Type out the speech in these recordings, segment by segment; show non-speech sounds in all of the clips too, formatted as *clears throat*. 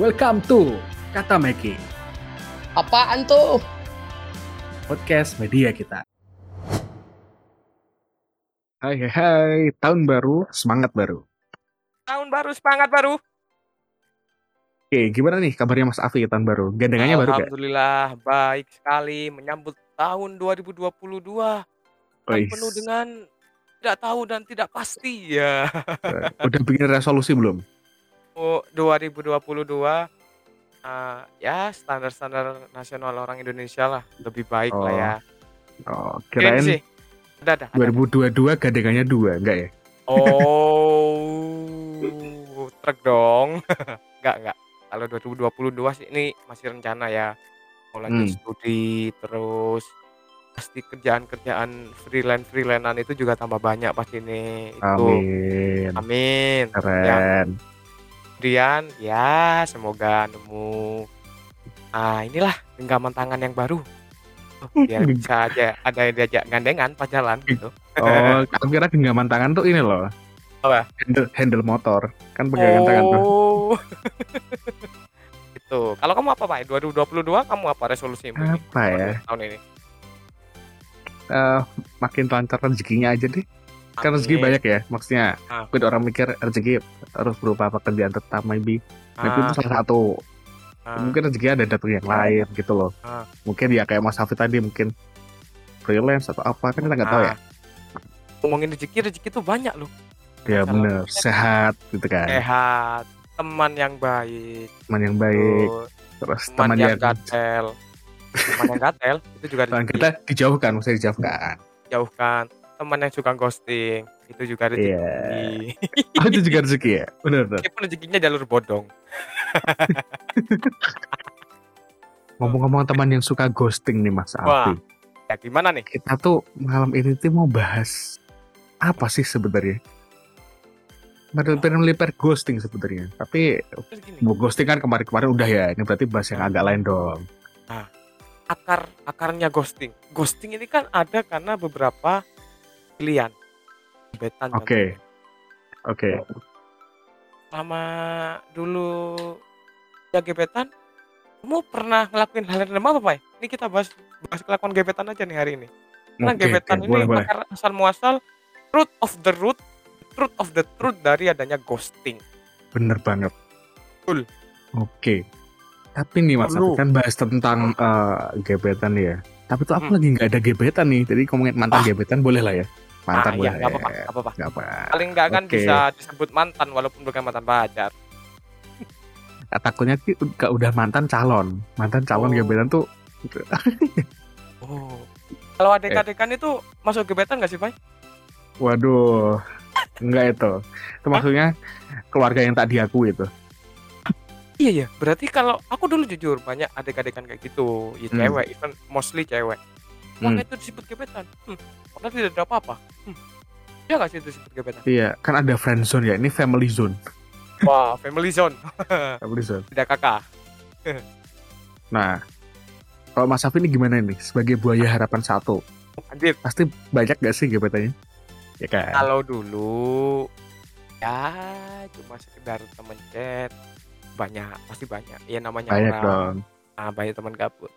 Welcome to Kata Meki, Apaan tuh? podcast media kita. Hai hai hai, tahun baru, semangat baru. Tahun baru, semangat baru. Oke, gimana nih kabarnya Mas Afi tahun baru? Gandengannya baru gak? Alhamdulillah, baik sekali menyambut tahun 2022 yang penuh dengan tidak tahu dan tidak pasti ya. Udah bikin resolusi belum? Oh, 2022 eh, ya standar-standar nasional orang Indonesia lah, lebih baik lah Oh, ya. Oh, Keren kirain sih. Ada ada. ada, ada. 2022 gandengannya dua, enggak ya? Oh, truk dong. *laughs* Enggak, enggak. Kalau 2022 sih ini masih rencana ya. Mau lanjut Hmm. studi terus pasti kerjaan-kerjaan freelance-freelancean itu juga tambah banyak pasti ini itu. Amin. Amin. Yang Keren. Kemudian ya semoga nemu ah inilah genggaman tangan yang baru. Biar *laughs* bisa aja ada yang diajak gandengan pas jalan gitu. Oh, *laughs* aku kira genggaman tangan tuh ini loh. Apa? Handle, handle motor. Kan pegangan tangan tuh. Oh. *laughs* itu. Kalau kamu apa, Pak? 2022 kamu apa resolusimu ini? Apa ya? Tahun ini. Eh, makin lancar rezekinya aja deh. Kan rezeki Amin. banyak ya. Maksudnya, Ah. mungkin orang mikir rezeki harus berupa pekerjaan tetap maybe. Maybe itu Ah, salah satu. ah, Mungkin rezeki ada datang yang lain gitu loh. Ah. Mungkin ya kayak Mas Hafid tadi mungkin freelance atau apa kan kita nggak tahu ya. ah. Ngomongin rezeki, rezeki tuh banyak loh. Ya Masalah bener, sehat gitu kan. sehat, teman yang baik, Teman yang baik, tuh, terus teman teman yang yang gatel. Teman yang gatel itu juga teman rezeki. kita dijauhkan, maksudnya dijauhkan. Jauhkan. Teman yang suka ghosting itu juga rezeki. Iya. Oh, itu juga rezeki ya? Bener, bener. Meskipun rezekinya jalur bodong. *laughs* Ngomong-ngomong teman yang suka ghosting nih Mas Wah. Afi. Ya gimana nih? Kita tuh malam ini tuh mau bahas apa sih sebenarnya? Padahal melipir ghosting sebenarnya. Tapi mau ghosting kan kemarin-kemarin udah ya. Ini berarti bahas yang agak lain dong. akar akarnya ghosting. Ghosting ini kan ada karena beberapa pilihan. Gebetan Oke. contohnya. Oke. Sama dulu ya gebetan, kamu pernah ngelakuin hal yang apa, Pak? Ini kita bahas bahas kelakuan gebetan aja nih hari ini. Karena Oke, gebetan oke. ini Boleh, boleh. asal muasal root of the root, truth of the truth dari adanya ghosting. Bener banget. Betul. Oke. Tapi nih Mas. Afi, kan bahas tentang eh, gebetan ya. Tapi tuh aku Hmm. lagi nggak ada gebetan nih. Jadi ngomongin mantan Ah. gebetan boleh lah ya. Mantan ah, boleh. iya, apa-apa, apa-apa. Nggak apa. Paling nggak kan Oke. bisa disebut mantan walaupun bukan mantan pacar. Nah, takutnya sih udah mantan calon. Mantan calon Oh. gebetan tuh *laughs* Oh. Kalau adik-adikan itu masuk gebetan nggak sih, Pak? Waduh, enggak itu. Itu maksudnya keluarga yang tak diakui itu. Iya ya, berarti kalau aku dulu jujur banyak adik-adikan kayak gitu, ya Hmm. cewek, even mostly cewek. Hmm. Maka itu disebut gebetan. Hmm. Padahal tidak ada apa-apa. Hmm. Ya nggak sih itu disebut gebetan? Iya, kan ada friend zone ya. Ini family zone. Wah, family zone, *laughs* Family zone. tidak kakak. Nah, kalau Mas Safi ini gimana nih? Sebagai buaya harapan satu, Anjir, pasti banyak gak sih gebetannya? Ya kan? kalau dulu ya cuma sekedar temen chat banyak pasti banyak ya namanya Banyak orang dong. ah, banyak teman gabut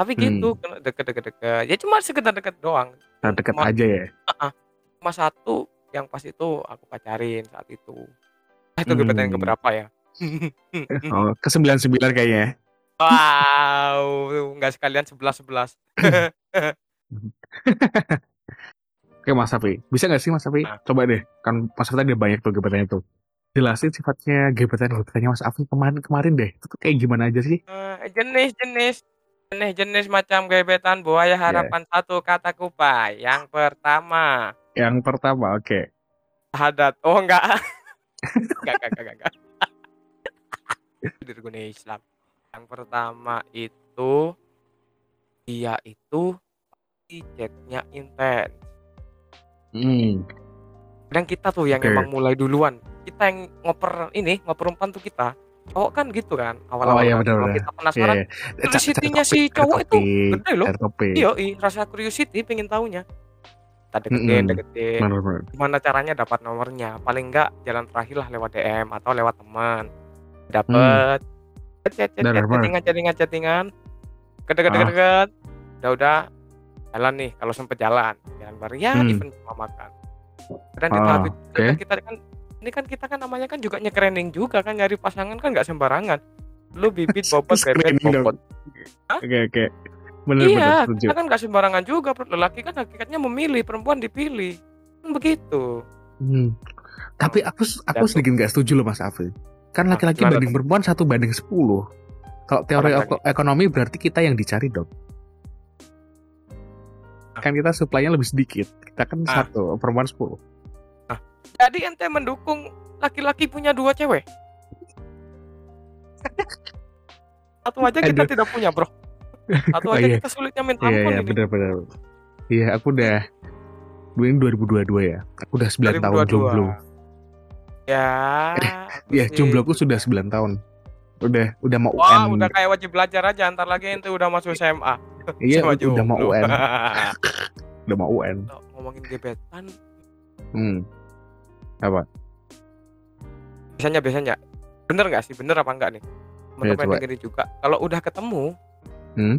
tapi Hmm. gitu kalau deket-deket deket ya cuma sekedar deket doang Nah, deket Cuma- aja ya. cuma satu yang pas itu aku pacarin saat itu Ah, itu Hmm. gebetan yang keberapa ya *laughs* Oh, ke 99 kayaknya. ya. wow nggak sekalian sebelas sebelas *laughs* Oke Mas Safi, bisa gak sih Mas Safi? Nah. Coba deh, kan Mas tadi ada banyak tuh gebetannya tuh. Jelasin sifatnya gebetan-gebetannya Mas Afi kemarin-kemarin deh. Itu tuh kayak gimana aja sih? jenis-jenis jenis-jenis macam gebetan buaya harapan satu kataku pak yang pertama Yang pertama, oke. Hadat. Oh enggak. *laughs* enggak, enggak, enggak, enggak. *laughs* Dirguna Islam. Yang pertama itu dia itu chatnya intens. Hmm. Kadang kita tuh yang Oke. emang mulai duluan. Kita yang ngoper ini, ngoper umpan tuh kita. Cowok kan gitu kan Oh awal-awal. iya kan. benar. kita penasaran, Iya. curiosity-nya si cowok itu gede loh. iya, rasa curiosity pengen tahunya. Kita deketin, Mm-mm. deketin. Benar benar. gimana caranya dapat nomornya paling enggak jalan terakhir lah lewat DM atau lewat teman udah, udah. chattingan chattingan chattingan deket Ah. deket udah udah jalan nih kalau sempet jalan jalan bareng ya Hmm. event cuma makan dan Ah, oke. kan kita kan ini kan kita kan namanya kan juga nyekerening juga kan nyari pasangan kan nggak sembarangan lu bibit bobot *laughs* bebet bobot Oke oke. Bener bener iya kita kan nggak sembarangan juga lelaki kan hakikatnya memilih perempuan dipilih kan begitu Hmm. Tapi aku aku Jatuh. sedikit nggak setuju loh Mas Afif. Kan laki-laki banding perempuan satu banding 10. Kalau teori eko- ekonomi berarti kita yang dicari dong. Ah. Kan kita supply-nya lebih sedikit. Kita kan Ah. satu, perempuan 10. Jadi ente mendukung laki-laki punya dua cewek *laughs* satu aja kita Aduh. tidak punya bro satu Oh, aja iya. kita sulitnya minta Iya ampun iya ini benar-benar. Iya aku udah dua ini 2022 ya. Aku udah 9 tahun 2022. jomblo. ya *laughs* Iya, aku sih- jombloku sudah 9 tahun. Udah udah mau Wah, UN. udah kayak wajib belajar aja. Antar lagi ente udah masuk SMA. *laughs* Iya, udah mau jomblo. UN. Udah mau UN. Ngomongin gebetan, Hmm. Biasanya biasanya bener nggak sih? Bener apa enggak nih? Teman-teman Ya, dengerin juga. Kalau udah ketemu, Hmm.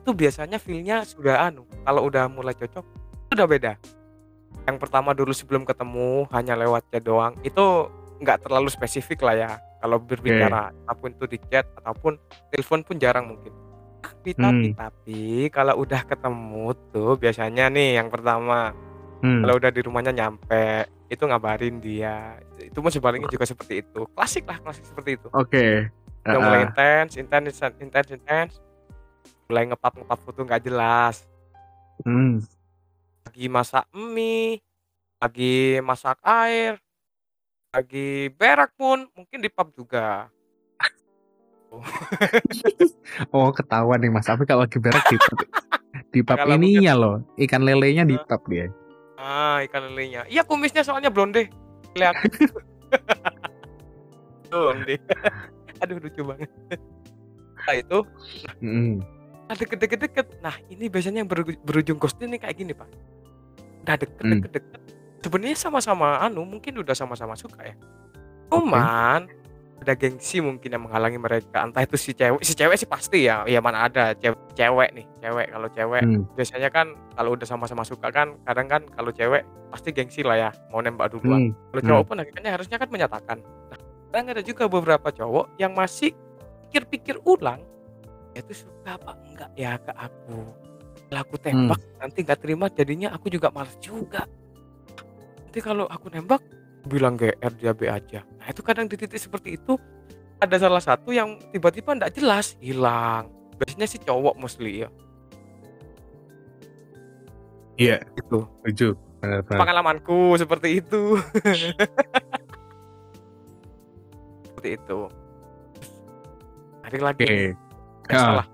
itu biasanya feelnya sudah anu. Kalau udah mulai cocok, itu udah beda. Yang pertama dulu sebelum ketemu hanya lewat chat doang, itu nggak terlalu spesifik lah ya. Kalau berbicara, apa pun itu di chat ataupun telepon pun jarang mungkin. Tapi tapi Hmm. tapi kalau udah ketemu tuh biasanya nih yang pertama Hmm. kalau udah di rumahnya nyampe itu ngabarin dia itu pun sebaliknya juga seperti itu klasik lah klasik seperti itu Oke. udah Ah, mulai ah. intens intens intens intens mulai ngepap ngepap foto nggak jelas Hmm. lagi masak mie lagi masak air lagi berak pun mungkin di pub juga *laughs* Oh, ketahuan nih Mas Afif kalau lagi berak di pub. Di pub ininya loh, ikan lelenya di pub dia. Ah ikan lelenya iya kumisnya soalnya blonde lihat *laughs* blonde *laughs* aduh lucu banget nah itu Hmm. Nah, deket-deket-deket. Nah, ini biasanya yang beru- berujung ghosting nih kayak gini, Pak. Udah Hmm. deket-deket-deket. Sebenarnya sama-sama anu, mungkin udah sama-sama suka ya. Cuman ada gengsi mungkin yang menghalangi mereka. Entah itu si cewek, si cewek sih pasti ya. Ya mana ada cewek, cewek nih, cewek kalau cewek Hmm. biasanya kan kalau udah sama-sama suka kan kadang kan kalau cewek pasti gengsi lah ya, mau nembak duluan. Hmm. Kalau Hmm. cowok pun akhirnya harusnya kan menyatakan. Nah, kadang ada juga beberapa cowok yang masih pikir-pikir ulang, "Ya itu suka apa enggak ya ke aku. Kalau aku tembak nanti nggak terima jadinya aku juga males juga. Nanti kalau aku nembak bilang GR dia B aja. Nah itu kadang di titik seperti itu ada salah satu yang tiba-tiba nggak jelas hilang. Biasanya si cowok mostly ya. Iya, Itu setuju. Benar-benar. pengalamanku seperti itu. *laughs* seperti itu. Hari lagi. Oke. Eh, salah.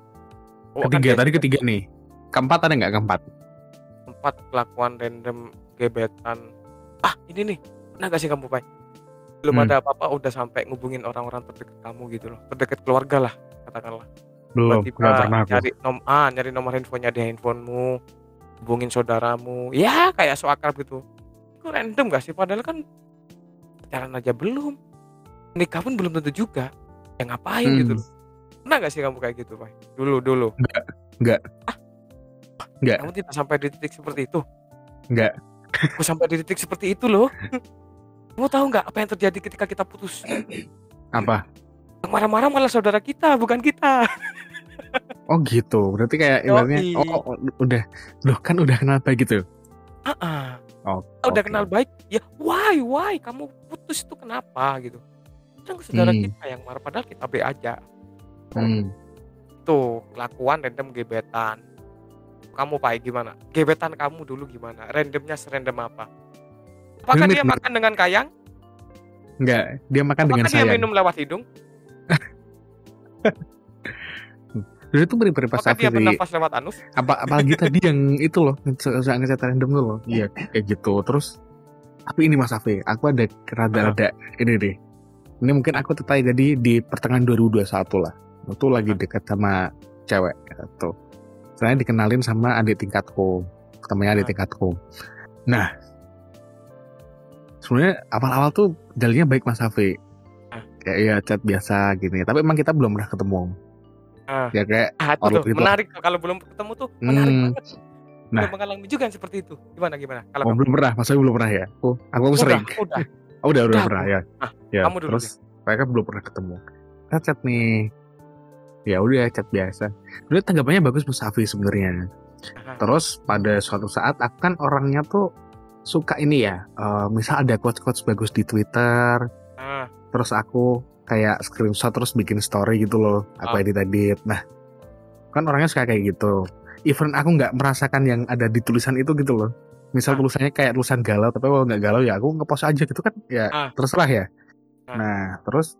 Oh, kan Ketiga biasa tadi ketiga nih. Keempat ada nggak keempat? tempat kelakuan random gebetan. Ah, ini nih. Pernah gak sih kamu, Pai? Belum Hmm. ada apa-apa udah sampai ngubungin orang-orang terdekat kamu gitu loh. Terdekat keluarga lah, katakanlah. Belum, nggak pernah aku. nyari nom ah, nyari nomor handphonenya di handphonemu, hubungin saudaramu. Ya, kayak so akrab gitu. Itu random gak sih? Padahal kan pacaran aja belum. Nikah pun belum tentu juga. Ya ngapain Hmm. gitu loh. Pernah gak sih kamu kayak gitu, Pai? Dulu, dulu. Nggak. Ah. Nggak. Kamu tidak sampai di titik seperti itu. Nggak. Aku sampai di titik seperti itu loh. *laughs* Kamu tahu nggak apa yang terjadi ketika kita putus? *clears throat* Apa? Yang marah-marah malah saudara kita, bukan kita. *laughs* Oh gitu. Berarti kayak ibaratnya oh, oh, udah loh kan udah kenal baik gitu. Ah, ah. Oh, udah kenal baik, ya why, why kamu putus itu kenapa gitu? Kan saudara Hmm. kita yang marah, padahal kita B aja. Hmm. Tuh kelakuan random gebetan. Kamu Pak gimana? Gebetan kamu dulu gimana? Randomnya serandom apa? Apakah dia makan dengan kayang? Enggak, dia makan dengan Apakah dia sayang. minum lewat hidung? *laughs* Dulu itu beri pas Apakah dia bernafas lewat anus? Apa apalagi tadi *laughs* yang itu loh, nge- ngecat random tuh loh. Iya, kayak gitu. Terus tapi ini Mas Afi, aku ada rada-rada ini deh. Ini mungkin aku tertarik jadi di pertengahan 2021 lah. Itu lagi dekat sama cewek gitu. Saya dikenalin sama adik tingkatku, temannya adik tingkatku. Nah, sebenarnya awal-awal tuh jalannya baik Mas Afi. Ah. kayak ya chat biasa gini tapi emang kita belum pernah ketemu Ah. ya kayak Ah, itu tuh gitu. menarik tuh kalau belum ketemu tuh menarik Hmm. banget. Nah. Belum mengalami juga yang seperti itu. Gimana gimana? Kalau oh kamu? belum pernah maksudnya belum pernah ya aku aku udah, sering udah. *laughs* oh, udah udah Udah pernah ya Ah, ya kamu dulu terus mereka belum pernah ketemu kita chat nih ya udah chat biasa dulu tanggapannya bagus Mas Safi sebenarnya terus pada suatu saat aku kan orangnya tuh suka ini ya eh, misal ada quotes quotes bagus di Twitter Ah, terus aku kayak screenshot terus bikin story gitu loh aku Ah. edit edit nah kan orangnya suka kayak gitu. Even aku nggak merasakan yang ada di tulisan itu gitu loh. Misal Ah. tulisannya kayak tulisan galau tapi kalau nggak galau ya aku ngepost aja gitu kan ya Ah. terserah ya. Ah. nah terus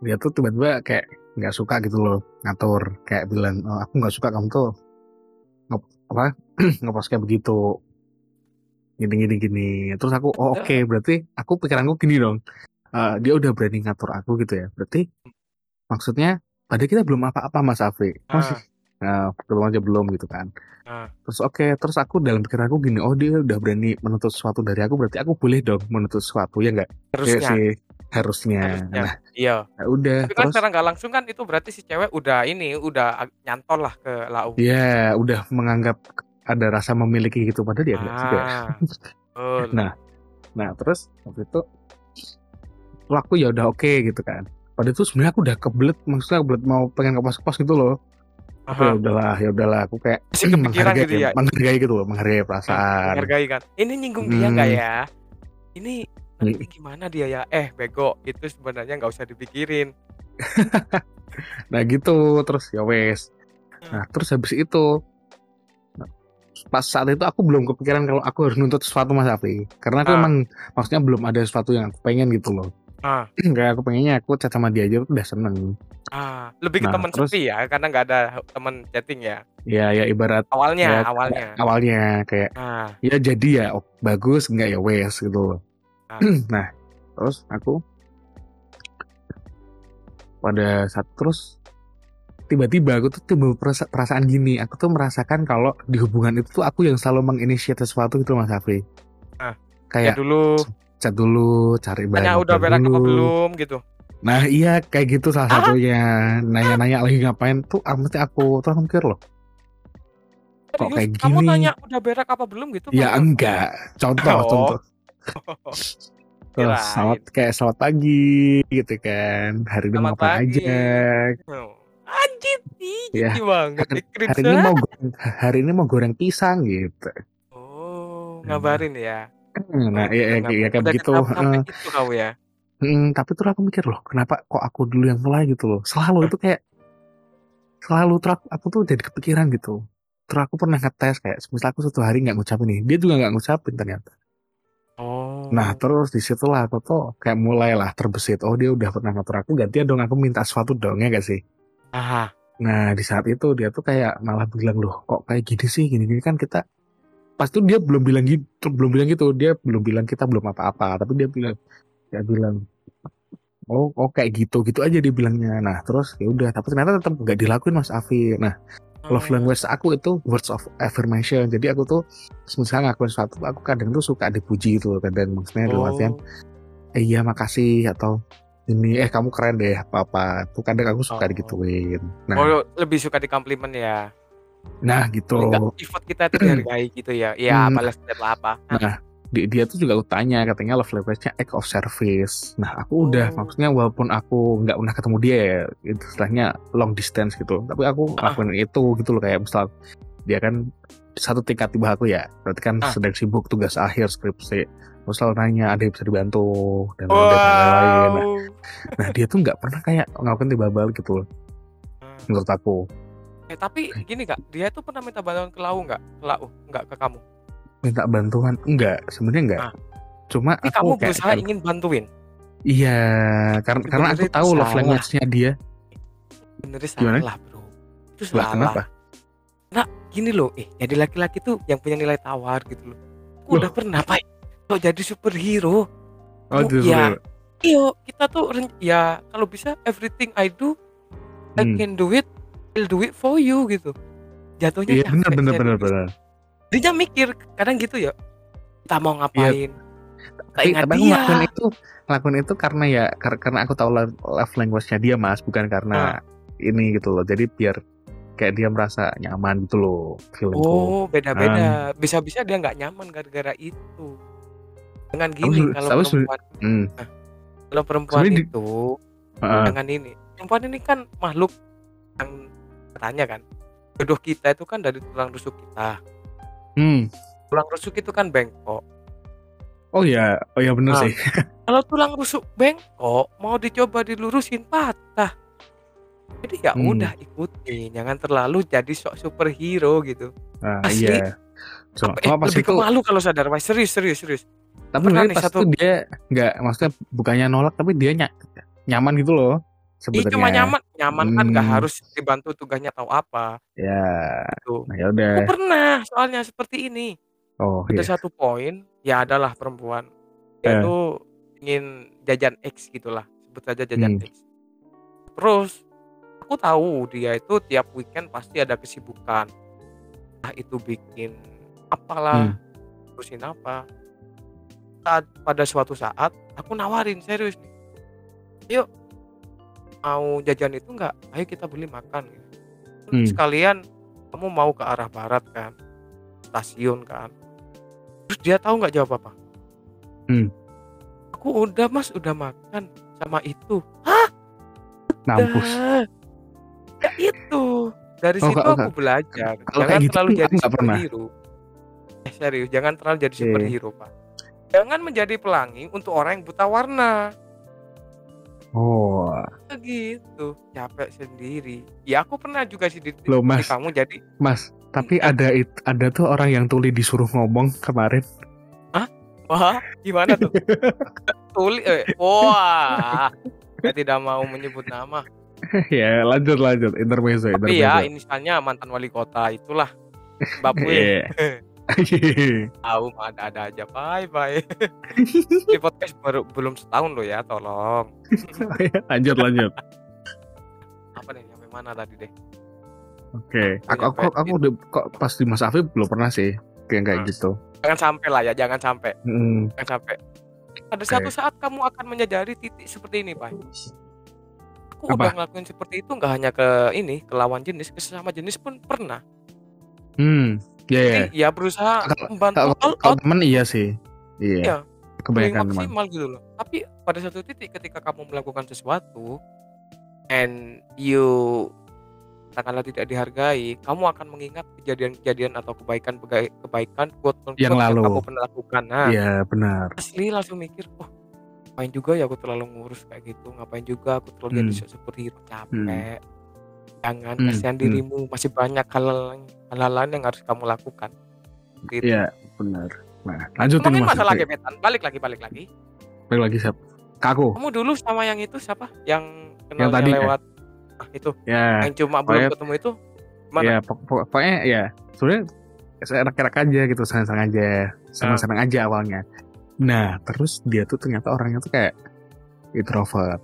dia tuh tiba-tiba kayak nggak suka gitu loh ngatur. Kayak bilang oh, aku nggak suka kamu tuh. Nge apa? *clears throat* Ngepost kayak begitu gini gini gini terus aku oh oke berarti aku pikiranku gini dong Eh, dia udah berani ngatur aku gitu ya berarti maksudnya pada kita belum apa-apa Mas Afi masih nah, belum aja belum gitu kan Ah. terus oke terus aku dalam pikiranku gini oh dia udah berani menuntut sesuatu dari aku berarti aku boleh dong menuntut sesuatu ya enggak harusnya. sih harusnya Harusnya. nah Iya. ya udah Tapi kan terus secara nggak langsung kan itu berarti si cewek udah ini udah nyantol lah ke lau. ya udah menganggap ada rasa memiliki gitu padahal dia enggak juga Ah. Betul. *laughs* Nah, nah terus waktu itu lalu aku ya udah oke gitu kan. Pada itu sebenarnya aku udah kebelet, maksudnya kebelet mau pengen ke pos-pos gitu loh. Tapi ya udahlah, ya udahlah aku kayak *clears throat* menghargai, gitu ya? menghargai gitu loh, menghargai perasaan. Menghargai kan. Ini nyinggung dia Hmm. nggak ya? Ini Nih. nanti gimana dia ya? Eh bego itu sebenarnya nggak usah dipikirin. *laughs* Nah gitu, terus ya wes. Nah terus habis itu pas saat itu aku belum kepikiran kalau aku harus nuntut sesuatu Mas Afi karena aku Ah. emang maksudnya belum ada sesuatu yang aku pengen gitu loh Ah. *clears throat* kayak aku pengennya aku chat sama dia aja udah seneng Ah, lebih ke Nah, teman terus- sepi ya, karena nggak ada teman chatting ya. ya ya ibarat Awalnya, ya, awalnya. awalnya kayak Ah, ya jadi ya oh, bagus nggak ya wes gitu loh. Ah. *clears throat* nah terus aku pada saat terus tiba-tiba aku tuh timbul perasa- perasaan gini aku tuh merasakan kalau di hubungan itu tuh aku yang selalu menginisiasi sesuatu gitu mas Afri Ah, ya kayak dulu chat dulu cari bahan tanya udah berak apa belum gitu. nah iya kayak gitu salah Ah. satunya nanya-nanya lagi ngapain tuh ah, mesti aku tuh mikir loh Kok kayak kamu gini? tanya udah berak apa belum gitu? ya Kamu- enggak contoh Oh. contoh *laughs* Terus Kirain. selamat kayak selamat pagi gitu kan. Hari ini pagi. aja. Oh, Ih, Ya, banget. hari- Eh, Hari ini mau goreng, hari ini mau goreng pisang gitu. Oh, ngabarin ya. Nah, Oh, ya, ya, ya kayak begitu. sampai Heeh. itu ya. Hmm, tapi tuh aku mikir loh, kenapa kok aku dulu yang mulai gitu loh. Selalu itu kayak selalu terus aku, aku tuh jadi kepikiran gitu. Terus aku pernah ngetes kayak misal aku satu hari nggak ngucapin nih, dia juga nggak ngucapin ternyata. Oh. Nah terus di situlah aku tuh kayak mulailah terbesit. Oh dia udah pernah ngatur aku, gantian dong aku minta sesuatu dong ya gak sih? Ah, Nah di saat itu dia tuh kayak malah bilang loh kok kayak gini sih? Gini-gini. Kan kita pas itu dia belum bilang gitu belum bilang gitu. Dia belum bilang kita belum apa-apa. Tapi dia bilang dia bilang oh oh kayak gitu gitu aja dia bilangnya. Nah terus ya udah. Tapi ternyata tetap nggak dilakuin mas Afi. Nah love Oh. language aku itu words of affirmation. Jadi aku tuh misalnya ngakuin sesuatu aku kadang tuh suka dipuji itu kadang maksudnya dalam artian Oh. iya makasih atau ini eh kamu keren deh apa apa tuh kadang aku suka Oh. digituin nah Oh, lebih suka di komplimen ya. nah gitu effort kita itu dihargai gitu ya. Ya, Hmm. balas lah apa. Nah, di, dia tuh juga aku tanya katanya love language-nya act of service. Nah, aku udah Oh. maksudnya walaupun aku nggak pernah ketemu dia ya, itu istilahnya long distance gitu. Tapi aku Ah. lakuin itu gitu loh kayak misal dia kan satu tingkat di bawah aku ya, berarti kan Ah. sedang sibuk tugas akhir skripsi. Terus selalu nanya ada yang bisa dibantu dan lain-lain. Nah, Wow. nah, dia tuh nggak pernah kayak ngelakuin tiba bal gitu loh Ah. menurut aku. Eh, tapi gini kak, dia tuh pernah minta bantuan ke Lau nggak? Ke Lau, nggak ke kamu. Minta bantuan enggak, sebenarnya enggak. Ah. Cuma Tapi aku kamu kayak berusaha ingin bantuin. Iya, karena karena aku tahu love salah. language-nya dia. Benernya Gimana? salah bro. Itu Lah, kenapa? Nah, gini loh, eh jadi laki-laki tuh yang punya nilai tawar gitu loh. Aku Loh. udah pernah pak, kok jadi superhero. Oh, iya. Iyo, kita tuh ya kalau bisa everything I do, I Hmm. can do it, I'll do it for you gitu. Jatuhnya Iya capek, benar benar serius. benar. Dia mikir kadang gitu ya. Kita mau ngapain? tapi, ingat tapi aku dia. ngelakuin itu ngelakuin itu karena ya kar- karena aku tahu love language-nya dia mas bukan karena ini gitu loh jadi biar kayak dia merasa nyaman gitu loh feelingku Oh, beda-beda. Bisa-bisa dia nggak nyaman gara-gara itu. Dengan gini se- kalau tapi se- perempuan Hmm, kalau perempuan di- itu heeh. dengan ini. Perempuan ini kan makhluk yang katanya kan jodoh kita itu kan dari tulang rusuk kita. Hmm. Tulang rusuk itu kan bengkok. oh ya oh ya bener Ah. sih *laughs* Kalau tulang rusuk bengkok mau dicoba dilurusin patah. Jadi ya Hmm. udah ikutin, jangan terlalu jadi sok superhero gitu. nah, Asli. iya cuma, eh, cuma pas lebih itu ke malu kalau sadar, Wah, serius serius serius. Tapi pernah nih pas satu- itu dia nggak maksudnya bukannya nolak tapi dia ny- nyaman gitu loh Ih, sebenarnya cuma nyaman, nyaman kan nggak Hmm. harus dibantu tugasnya tahu apa ya gitu. nah ya udah Aku pernah soalnya seperti ini. oh Ada iya satu poin, ya adalah perempuan. Eh. Dia tuh ingin jajan X gitulah, sebut saja jajan Hmm. X. Terus aku tahu dia itu tiap weekend pasti ada kesibukan. Entah itu bikin apalah, Hmm. terusin apa. Saat pada suatu saat aku nawarin serius nih. Yuk mau jajan itu enggak? Ayo kita beli makan gitu. Hmm. Sekalian kamu mau ke arah barat kan? Stasiun kan? Terus dia tahu nggak jawab apa? Hmm. Aku udah mas udah makan sama itu. mampus Dah. Ya itu. Dari Oh, situ kalau- aku belajar. kalau jangan kayak gitu terlalu aku jadi nggak pernah. superhero. Eh serius, jangan terlalu jadi Oke. superhero, Pak. Jangan menjadi pelangi untuk orang yang buta warna. oh Gitu, capek sendiri. Ya aku pernah juga sih di, Loh, di Mas. kamu jadi mas tapi ada ada tuh orang yang tuli disuruh ngomong kemarin wah gimana tuh? *laughs* Tuli, eh, wah, saya tidak mau menyebut nama. *laughs* ya lanjut lanjut intermezzo Tapi ya intermezzo inisialnya mantan wali kota itulah. Mbak Pui. *laughs* *laughs* Tahu ada-ada aja. Bye bye. *laughs* Di podcast baru belum setahun loh ya, tolong. lanjut lanjut Apa nih sampai mana tadi deh? oke aku aku Sampai aku udah kok pas di Mas Afif belum pernah sih kayak kayak Hmm. gitu Jangan sampai lah ya, jangan sampai. Hmm, Jangan sampai. Ada Oke. satu saat kamu akan menyadari titik seperti ini, Pak. Aku Apa? udah ngelakuin seperti itu nggak hanya ke ini, ke lawan jenis, ke sesama jenis pun pernah. hmm ya Jadi ya berusaha membantu kalau kalau out temen iya sih iya paling kebanyakan teman maksimal gitu loh. Tapi pada satu titik ketika kamu melakukan sesuatu and you katakanlah tidak dihargai, kamu akan mengingat kejadian-kejadian atau kebaikan kebaikan unquote Yang lalu. kamu pernah lakukan. Nah, iya benar asli langsung mikir, oh ngapain juga ya aku terlalu ngurus kayak gitu, ngapain juga aku terlalu jadi Hmm. sok superhero capek. Jangan Hmm, kasihan hmm. dirimu, masih banyak hal hal lain yang harus kamu lakukan. Gitu. iya benar nah lanjut ini Ngomongin Mas masalah Afif. gebetan, balik lagi, balik lagi. balik lagi siap ke aku Kamu dulu sama yang itu siapa? Yang kenalnya tadi, ya? lewat ah, itu, ya yang cuma belum pokoknya- ketemu itu gimana? ya pok- pok- pokoknya ya sebenarnya saya enak-enak aja gitu senang-senang aja senang-senang Ah. aja awalnya nah terus dia tuh ternyata orangnya tuh kayak introvert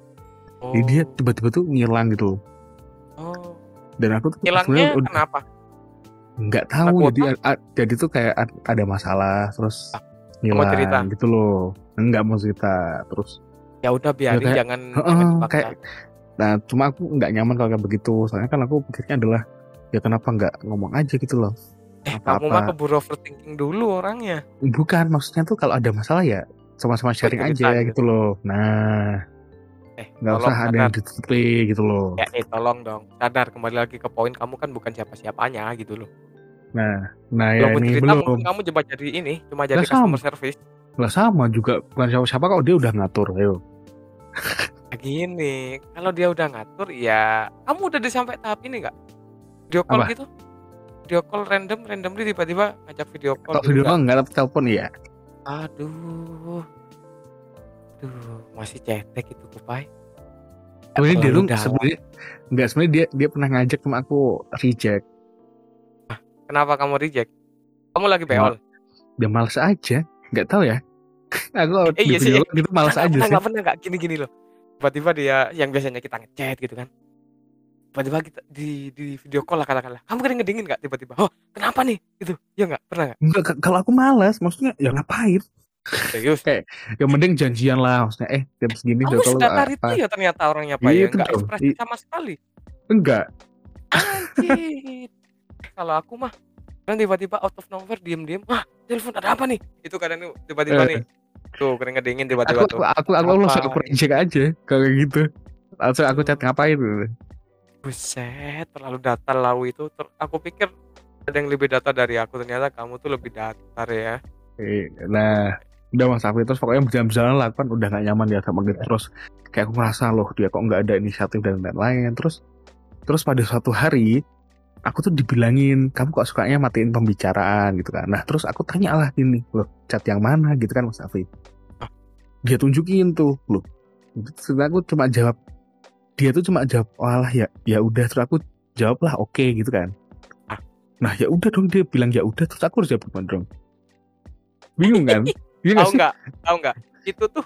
Oh. jadi dia tiba-tiba tuh ngilang gitu Oh. dan aku tuh Hilangnya udah kenapa? nggak tahu jadi a- jadi tuh kayak ad- ada masalah terus Ah, cerita? ngilang gitu loh nggak mau cerita terus Ya udah biarin, kayak- jangan Heeh, jangan kayak nah cuma aku nggak nyaman kalau kayak begitu soalnya kan aku pikirnya adalah ya kenapa nggak ngomong aja gitu loh Eh, apa-apa. kamu mah keburu overthinking dulu orangnya. bukan maksudnya tuh kalau ada masalah ya sama-sama sharing aja gitu. gitu loh nah Eh, nggak usah ada sadar. yang ditutupi gitu loh Ya, eh tolong dong. Sadar kembali lagi ke poin kamu kan bukan siapa-siapanya gitu loh. nah nah ya ini cerita belum mungkin kamu coba jadi ini, cuma jadi sama. customer service. lah sama juga bukan siapa siapa kok dia udah ngatur ayo Nah, gini, kalau dia udah ngatur ya kamu udah di sampai tahap ini nggak? Video call Apa? gitu? Video call random, randomly tiba-tiba ngajak video call video call nggak telepon ya Aduh. Duh, masih cetek itu kupai. sebenarnya dia dalam. sebenarnya nggak sebenarnya dia dia pernah ngajak cuma aku reject Kenapa kamu reject? Kamu lagi beol? dia males aja nggak tahu ya *laughs* aku Eh, di iya sih, call gitu males Nggak aja sih nggak pernah nggak gini-gini loh. Tiba-tiba dia yang biasanya kita ngechat gitu kan. Tiba-tiba kita di di video call lah katakanlah. Kamu kering ngedingin nggak tiba-tiba? Oh, kenapa nih? Gitu. Ya nggak? Pernah nggak? Enggak, kalau aku malas, maksudnya ya ngapain? Serius? Kayak yang mending janjian lah maksudnya eh jam segini Kamu udah kalau sedatar apa. itu ya ternyata orangnya Pak ya, Gitu nggak dong. ekspresif I- sama sekali. Enggak. Anjir. Kalau aku mah kan tiba-tiba out of nowhere diem-diem, "Wah, telepon ada apa nih?" Itu kadang tuh tiba-tiba Eh. nih. Tuh keringet dingin Aku tiba-tiba aku tuh. aku, aku langsung Apa? project aja kalau kayak gitu. Langsung aku chat ngapain gitu. Buset, terlalu datar lau itu. Ter- aku pikir ada yang lebih datar dari aku, ternyata kamu tuh lebih datar ya. Eh, Nah, udah Mas Afi terus pokoknya berjalan-jalan lah kan udah gak nyaman dia sama gitu terus kayak aku ngerasa loh dia kok nggak ada inisiatif dan lain-lain. Terus terus pada suatu hari aku tuh dibilangin kamu kok sukanya matiin pembicaraan gitu kan. Nah terus aku tanya lah gini loh chat yang mana? Gitu kan Mas Ah. dia tunjukin tuh loh terus aku cuma jawab dia tuh cuma jawab walah ya ya udah terus aku jawab lah oke gitu kan. Ah. nah ya udah dong dia bilang ya udah terus aku harus jawab gimana dong? Bingung kan Iya Tahu sih? nggak? Tahu nggak? Itu tuh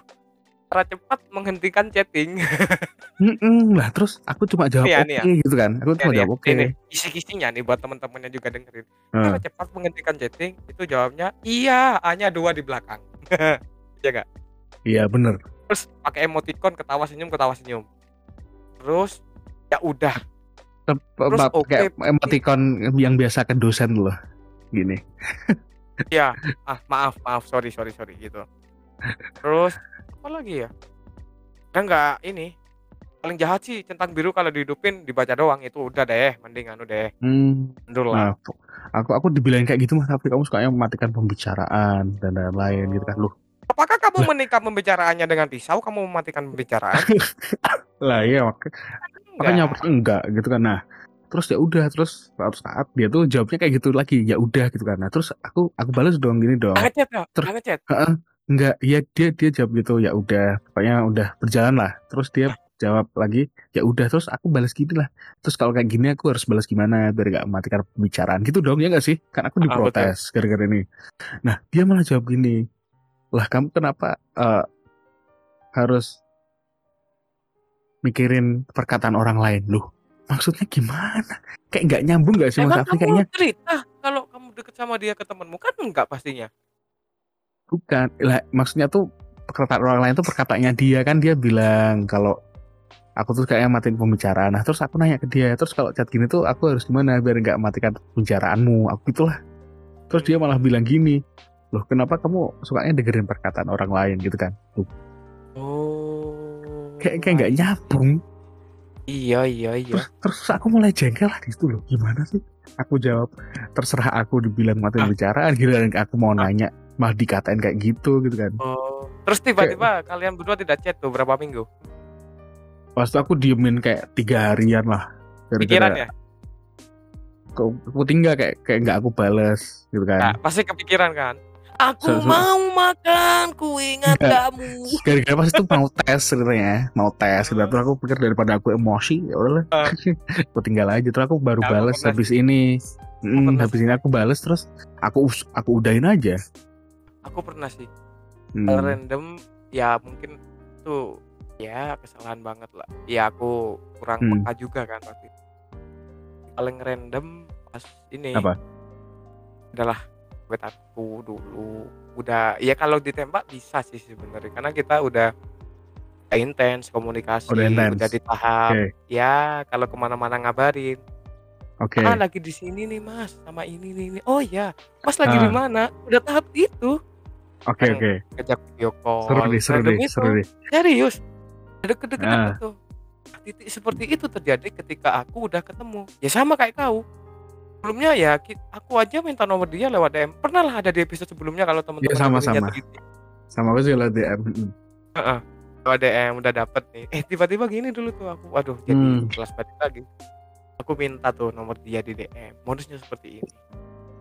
cara cepat menghentikan chatting. *laughs* Mm-mm, lah terus aku cuma jawab ya, oke nih ya. gitu kan aku cuma Nih, jawab oke nih, kisi-kisinya nih buat teman-temannya juga dengerin. Hmm. Cara cepat menghentikan chatting itu jawabnya iya, hanya dua di belakang. *laughs* Iya nggak? iya bener Terus pakai emoticon ketawa senyum ketawa senyum. Terus ya udah. Terus oke, kayak emoticon yang biasa ke dosen loh gini *laughs* Ya, ah maaf maaf. Sorry sorry sorry gitu. Terus apa lagi ya? Kan nggak ini. Paling jahat sih centang biru kalau dihidupin dibaca doang. Itu udah deh mending anu deh. Hmm, mundur lah. Nah aku aku dibilang kayak gitu mas tapi kamu sukanya mematikan pembicaraan dan lain-lain gitu kan. Loh. Apakah kamu menikah pembicaraannya dengan pisau? Kamu mematikan pembicaraan? *laughs* Lah iya mak- makanya Enggak. enggak gitu kan. Nah terus ya udah terus suatu saat dia tuh jawabnya kayak gitu lagi ya udah gitu kan. Nah terus aku aku balas dong gini dong. Ngechat ya Ter- Nggak ngechat. Enggak ya dia dia jawab gitu ya udah pokoknya udah berjalan lah. Terus dia jawab lagi ya udah terus aku balas gini lah. Terus kalau kayak gini aku harus balas gimana biar gak mematikan pembicaraan? Gitu dong ya gak sih? Kan aku Ah, diprotes gara-gara ini. Nah dia malah jawab gini lah kamu kenapa eh, harus mikirin perkataan orang lain loh maksudnya gimana kayak nggak nyambung gak sih mas Afri kamu kayaknya cerita kalau kamu deket sama dia ke temenmu kan enggak pastinya Bukan, lah maksudnya tuh perkataan orang lain tuh perkataannya dia kan dia bilang kalau aku tuh kayaknya matiin pembicaraan. Nah terus aku nanya ke dia, terus kalau chat gini tuh aku harus gimana biar nggak matikan pembicaraanmu? Aku gitulah. Terus dia malah bilang gini, loh kenapa kamu sukanya dengerin perkataan orang lain gitu kan? Tuh, oh kayak kayak nggak nyambung. Iya iya iya Terus, terus aku mulai jengkel lah di situ loh. Gimana sih? Aku jawab terserah aku dibilang matiin Ah. pembicaraan, gitu dan aku mau nanya malah dikatain kayak gitu gitu kan. oh terus tiba-tiba kalian berdua tidak chat tuh berapa minggu Pas aku diemin kayak tiga harian lah. pikiran ya Aku, tinggal kayak kayak nggak aku bales gitu Nah, kan. pasti kepikiran kan aku So- so- mau makan ku ingat Enggak. kamu Gara-gara pas itu mau *laughs* tes sebenarnya, mau tes gitu. Terus aku pikir daripada aku emosi, ya udahlah. Ah. *laughs* aku tinggal aja. Terus aku baru Ya, habis ini. Hmm, habis ini aku bales terus aku us- aku udahin aja. aku pernah sih Hmm. Random ya mungkin tuh ya kesalahan banget lah ya aku kurang Hmm. peka juga kan waktu itu. paling random pas ini Apa? adalah buat aku dulu udah ya kalau ditembak bisa sih sebenarnya karena kita udah intens komunikasi Udah intens. udah di tahap Oke. ya kalau ke mana-mana ngabarin Oke. ah lagi di sini nih mas sama ini nih, nih. oh ya mas lagi Ah. di mana udah tahap itu Oke yang- oke. ngajak video call Seru deh, seru random deh, itu. seru deh. serius deket-deket Ah. tuh titik seperti itu terjadi ketika aku udah ketemu ya sama kayak kau sebelumnya ya aku aja minta nomor dia lewat DM pernah lah ada di episode sebelumnya kalau teman-teman Iya, sama, sama. teliti. Sama aku sih lah DM. Hmm. lewat DM udah dapet nih eh tiba-tiba gini dulu tuh aku waduh jadi Hmm. kelas balik lagi aku minta tuh nomor dia di DM modusnya seperti ini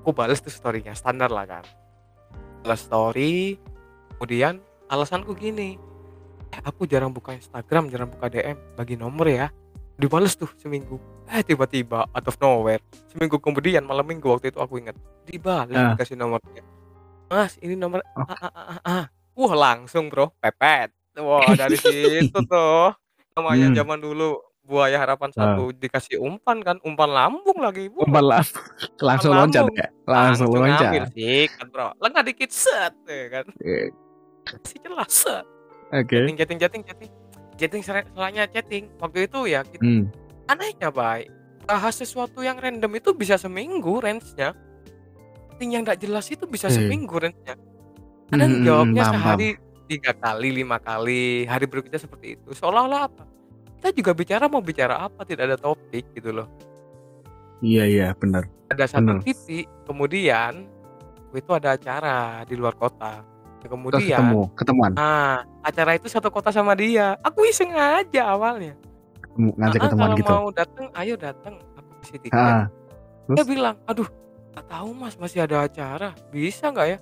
aku balas tuh storynya standar lah kan balas story kemudian alasanku gini eh, aku jarang buka Instagram jarang buka DM bagi nomor ya dibales tuh seminggu eh tiba-tiba out of nowhere seminggu kemudian malam minggu waktu itu aku ingat dibales Ah. dikasih nomornya mas ini nomor Oh. ah, ah, ah, ah. wah langsung bro pepet wah dari *laughs* situ tuh namanya Hmm. zaman dulu buaya harapan satu dikasih umpan kan umpan lambung lagi Wah, Umpan lah. *laughs* Langsung loncat lambung. ya. Langsung loncat. ngambil sih kan bro lengah dikit set ya kan Eh, Masih jelas, set. Oke. Chatting chatting chatting chatting. Chatting sela selanya chatting, waktu itu ya kit Mmm. Anehnya, Bay, bahas sesuatu yang random itu bisa seminggu range-nya. Chatting yang nggak jelas itu bisa Oke. seminggu range-nya. Kadang mhm, jawabnya paham. sehari 3 kali, 5 kali, hari berikutnya seperti itu. Seolah-olah apa, kita juga bicara mau bicara apa, tidak ada topik gitu loh. Iya iya, bener. Ada satu Bener. titik, kemudian itu ada acara di luar kota. Terus Kemudian ketemu, ketemuan? nah, acara itu satu kota sama dia. Aku iseng aja awalnya. Ketemu ngajak Heeh, ketemuan kalau gitu? mau dateng, ayo dateng, aku kasih tiket. Dia bilang, "Aduh, nggak tahu Mas, masih ada acara, bisa nggak ya?"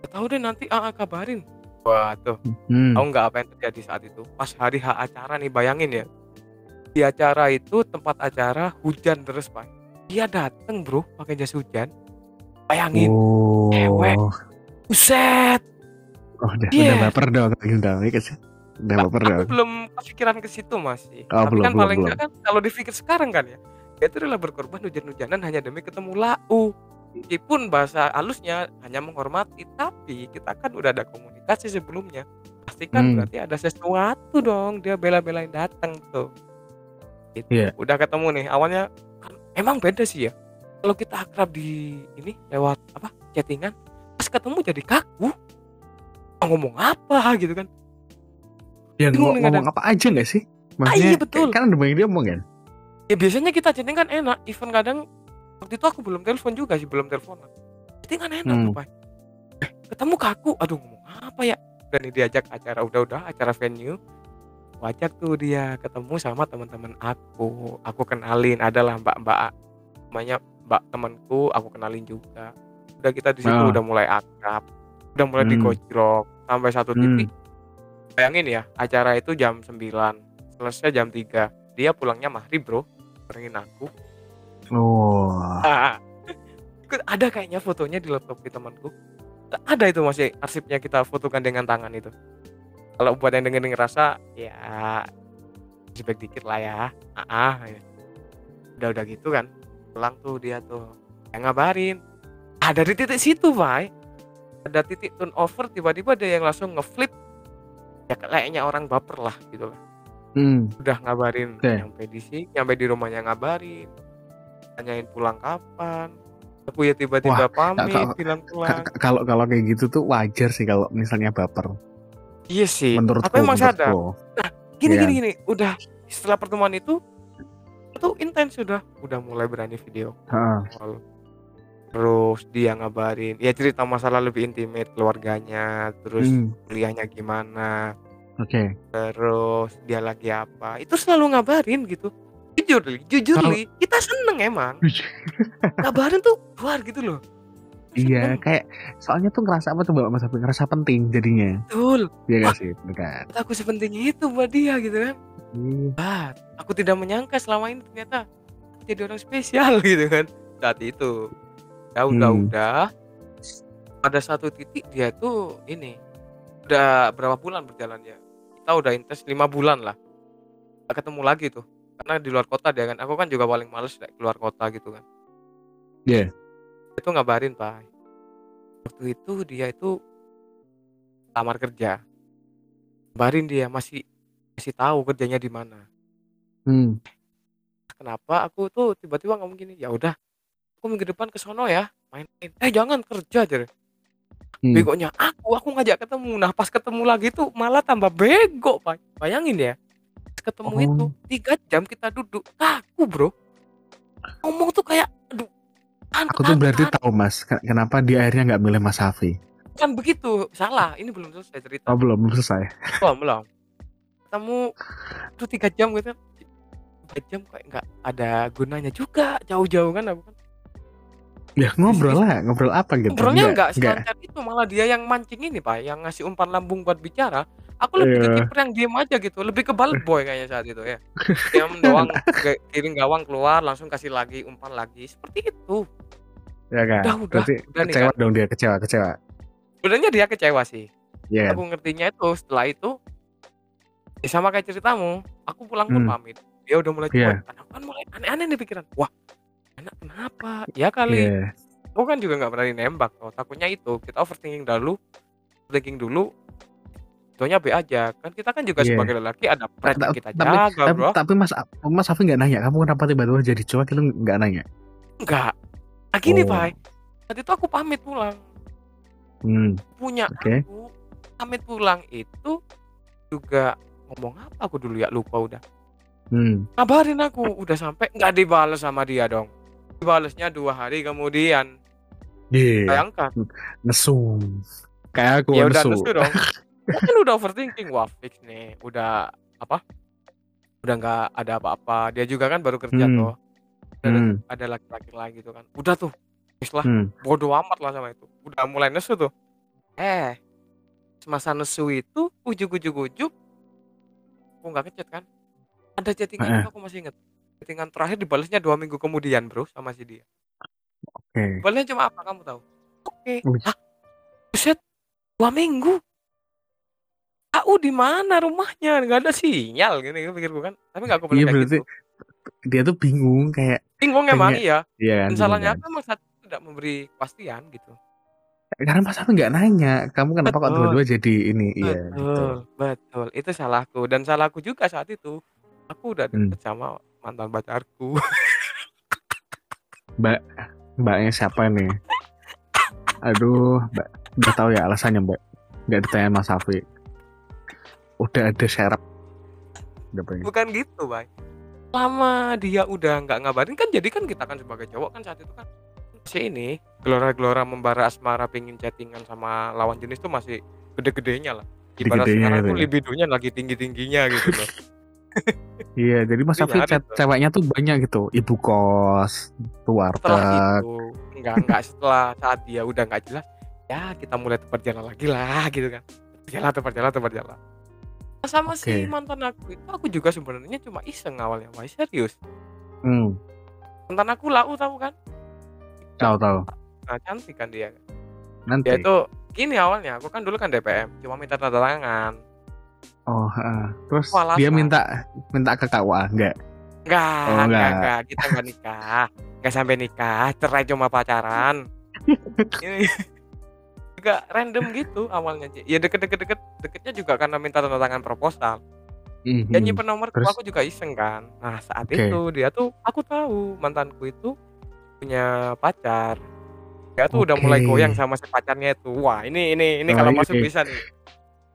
"Nggak tahu deh, nanti AA kabarin." Wah, tuh, Mhm. tahu nggak apa yang terjadi saat itu? Pas hari H acara nih, bayangin ya. Di acara itu, tempat acara hujan terus, Pak. Dia dateng, Bro, pakai jas hujan. Bayangin, cewek. Oh. Buset. Oh, udah udah Dia baper dong gitu, iya sih? Baper aku dong. belum kepikiran ke situ masih. Oh, Tapi belum kan belum paling belum. kan kalau dipikir sekarang kan ya, dia itu rela berkorban hujan-hujanan hanya demi ketemu lau. Meskipun bahasa halusnya hanya menghormati, tapi kita kan udah ada komunikasi sebelumnya. Pasti kan Mmm. berarti ada sesuatu dong, dia bela-belain datang tuh. Gitu. Iya. Udah ketemu nih, awalnya kan emang beda sih ya. Kalau kita akrab di ini lewat apa, chatting-an, pas ketemu jadi kaku. Mau ngomong apa gitu kan. Ya Bingung ngo nih kadang. ngomong apa aja nggak sih? Ah, Maksudnya iya kayak betul. kan ada banyak dia ngomong kan? Ya biasanya kita chatting kan enak, even kadang waktu itu aku belum telepon juga sih, belum teleponan. Chatting kan enak tuh, Mmm. Pak. Eh, ketemu kaku, aduh ngomong apa ya? Nih diajak acara, udah-udah acara venue. Ajak tuh dia ketemu sama teman-teman aku. Aku kenalin, adalah mbak-mbak namanya mbak temanku, aku kenalin juga. Udah kita di situ Oh. udah mulai akrab, udah mulai Mmm. digojlok sampai satu titik. Bayangin ya, acara itu jam 9, selesai jam 3. Dia pulangnya maghrib, Bro, barengin aku. Oh. Ada kayaknya fotonya di laptop di temanku. Ada itu masih arsipnya kita fotokan dengan tangan itu. Kalau buat yang dengerin ngerasa ya respect dikit lah ya. Ah, ya. Udah udah gitu kan. Pulang tuh dia tuh yang ngabarin. Ada di titik situ, Pak. Ada titik turnover tiba-tiba dia yang langsung ngeflip. Ya kayaknya orang baper lah gitu lah. Mmm. Udah ngabarin Oke. nyampe di sini, nyampe di rumahnya ngabarin. Tanyain pulang kapan. Aku ya Wah, tiba-tiba ka pamit ka bilang pulang. ka kalau kalau kayak gitu tuh wajar sih kalau misalnya baper. Iya sih, aku Menurutku emang sadar. Nah, gini Iya gini kan? gini, udah setelah pertemuan itu itu intens sudah, udah mulai berani video call. Terus dia ngabarin, ya cerita masalah lebih intimate keluarganya, terus kuliahnya gimana, Oke. terus dia lagi apa. Itu selalu ngabarin gitu. Jujur Li, jujur Li, kita seneng emang. *laughs* Ngabarin tuh keluar gitu loh. Iya, kayak soalnya tuh ngerasa apa tuh Mbak, Mas Afif, ngerasa penting jadinya. Betul. Iya nggak sih? Bener kan? aku sepenting itu buat dia gitu kan. Iya. Ah, aku tidak menyangka selama ini ternyata jadi orang spesial *laughs* gitu kan. Saat itu. Ya udah Mmm. udah. Pada satu titik dia tuh ini udah berapa bulan berjalannya. Kita udah intens 5 bulan lah. Nggak ketemu lagi tuh. Karena di luar kota dia kan. Aku kan juga paling males deh keluar kota gitu kan. Iya. Itu ngabarin, Pak. Waktu itu dia itu lamar kerja. Ngabarin dia masih masih tahu kerjanya di mana. Mmm. Kenapa aku tuh tiba-tiba ngomong gini, "Ya udah, aku minggu depan ke sono ya, main-main." "Eh, jangan kerja," aja. Mmm. Begonya aku, aku ngajak ketemu. Nah, pas ketemu lagi tuh malah tambah bego, Pak. Bayangin ya. Ketemu itu Oh. 3 jam kita duduk, kaku, Bro. Ngomong tuh kayak aduh, Aku tuh berarti anget-anget. tahu Mas, ke kenapa dia akhirnya nggak milih Mas Safi. Kan begitu, salah. Ini belum selesai cerita. Oh belum, belum selesai. Belum, belum. Ketemu tuh 3 jam gitu. 3 jam kayak nggak ada gunanya juga, jauh-jauh kan aku kan. Ya ngobrol lah, ngobrol apa gitu? Ngobrolnya Nggak nggak nggak selancar itu, malah dia yang mancing ini, Pak, yang ngasih umpan lambung buat bicara. Aku lebih ke Iya. kiper yang diem aja gitu, lebih ke ball boy kayaknya saat itu ya. Diam *laughs* doang, giring gawang keluar, langsung kasih lagi, umpan lagi, seperti itu. Ya kan? Udah udah Berarti udah nih kecewa kan. dong dia, kecewa, kecewa. Sebenarnya dia kecewa sih. Iya kan? Aku ngertinya itu setelah itu ya sama kayak ceritamu, aku pulang pun Mmm. pamit. Dia udah mulai Iya. kan aku kan mulai aneh-aneh nih pikiran. Wah, anak kenapa? Ya kali Iya. aku kan juga nggak berani nembak, oh takutnya itu, kita overthinking dulu overthinking dulu, Soalnya B aja. Kan kita kan juga Iya. sebagai lelaki ada pride yang Ta- kita tapi, jaga, tapi, Bro. tapi Mas Mas Afi nggak nanya, kamu kenapa tiba-tiba jadi cowok? Lu nggak nanya. Enggak. Nah gini, Oh. Pak. Tadi tuh aku pamit pulang. Hmm, Punya Oke. aku pamit pulang itu juga ngomong apa aku dulu ya lupa udah. hmm. Kabarin aku udah sampai nggak dibales sama dia dong. Dibalesnya dua hari kemudian. Iya, Bayangkan. nesu. Kayak aku ya udah nesu. nesu dong. *laughs* Kan udah overthinking wah fix nih. Udah apa? Udah nggak ada apa-apa. Dia juga kan baru kerja Hmm. tuh. Ada, Hmm, ada laki-laki lagi tuh kan. Udah tuh. Wis lah. hmm. bodoh amat lah sama itu udah mulai nesu tuh eh semasa nesu itu ujuk-ujuk-ujuk aku nggak ngechat kan ada chattingan itu aku masih inget chattingan terakhir dibalasnya dua minggu kemudian bro sama si dia Oke. balasnya cuma apa kamu tahu oke Wih. hah buset dua minggu AU di mana rumahnya nggak ada sinyal gini pikirku kan tapi nggak aku Iya berarti gitu dia tuh bingung kayak bingung emang iya Iya kan. dan salahnya kan. aku emang saat tidak memberi kepastian gitu Karena Mas Afi nggak nanya, kamu kenapa kok Betul. tiba-tiba jadi ini? Iya, gitu. Betul, betul. Itu salahku dan salahku juga saat itu. Aku udah Hmm. deket sama mantan pacarku. *laughs* Mbak, mbaknya siapa nih? Aduh, mbak, udah tahu ya alasannya mbak. Nggak ditanya Mas Afi. Udah ada serap. Udah pengen. Bukan gitu, Bang. Lama dia udah nggak ngabarin kan jadi kan kita kan sebagai cowok kan saat itu kan masih ini gelora-gelora membara asmara pengen chattingan sama lawan jenis tuh masih gede-gedenya lah. Ibarat Gede-gedenya sekarang itu tuh ya. libidonya lagi tinggi-tingginya gitu loh. *laughs* Iya, jadi Mas tuh. ceweknya tuh banyak gitu. Ibu kos, setelah warteg. itu enggak enggak setelah saat dia udah nggak jelas ya kita mulai jalan lagi lah gitu kan jalan tepat jalan tepat jalan Nah, sama si Oke. mantan aku itu aku juga sebenarnya cuma iseng awalnya wah serius Hmm, mantan aku lau tahu kan tahu tahu. nah cantik kan dia Nanti. dia itu gini awalnya aku kan dulu kan DPM cuma minta tanda tangan Oh, heeh. terus Walasan. dia minta minta ke KUA enggak? enggak Oh, enggak enggak. enggak kita enggak nikah enggak sampai nikah cerai cuma pacaran *laughs* ini juga random gitu awalnya Ci. ya deket-deket deket deketnya juga karena minta tanda tangan proposal Mhm. dia nyimpen nomor Terus? aku juga iseng kan nah saat Oke. itu dia tuh aku tahu mantanku itu punya pacar dia tuh udah mulai goyang sama si pacarnya itu wah ini ini ini Oh, kalau ini. masuk bisa nih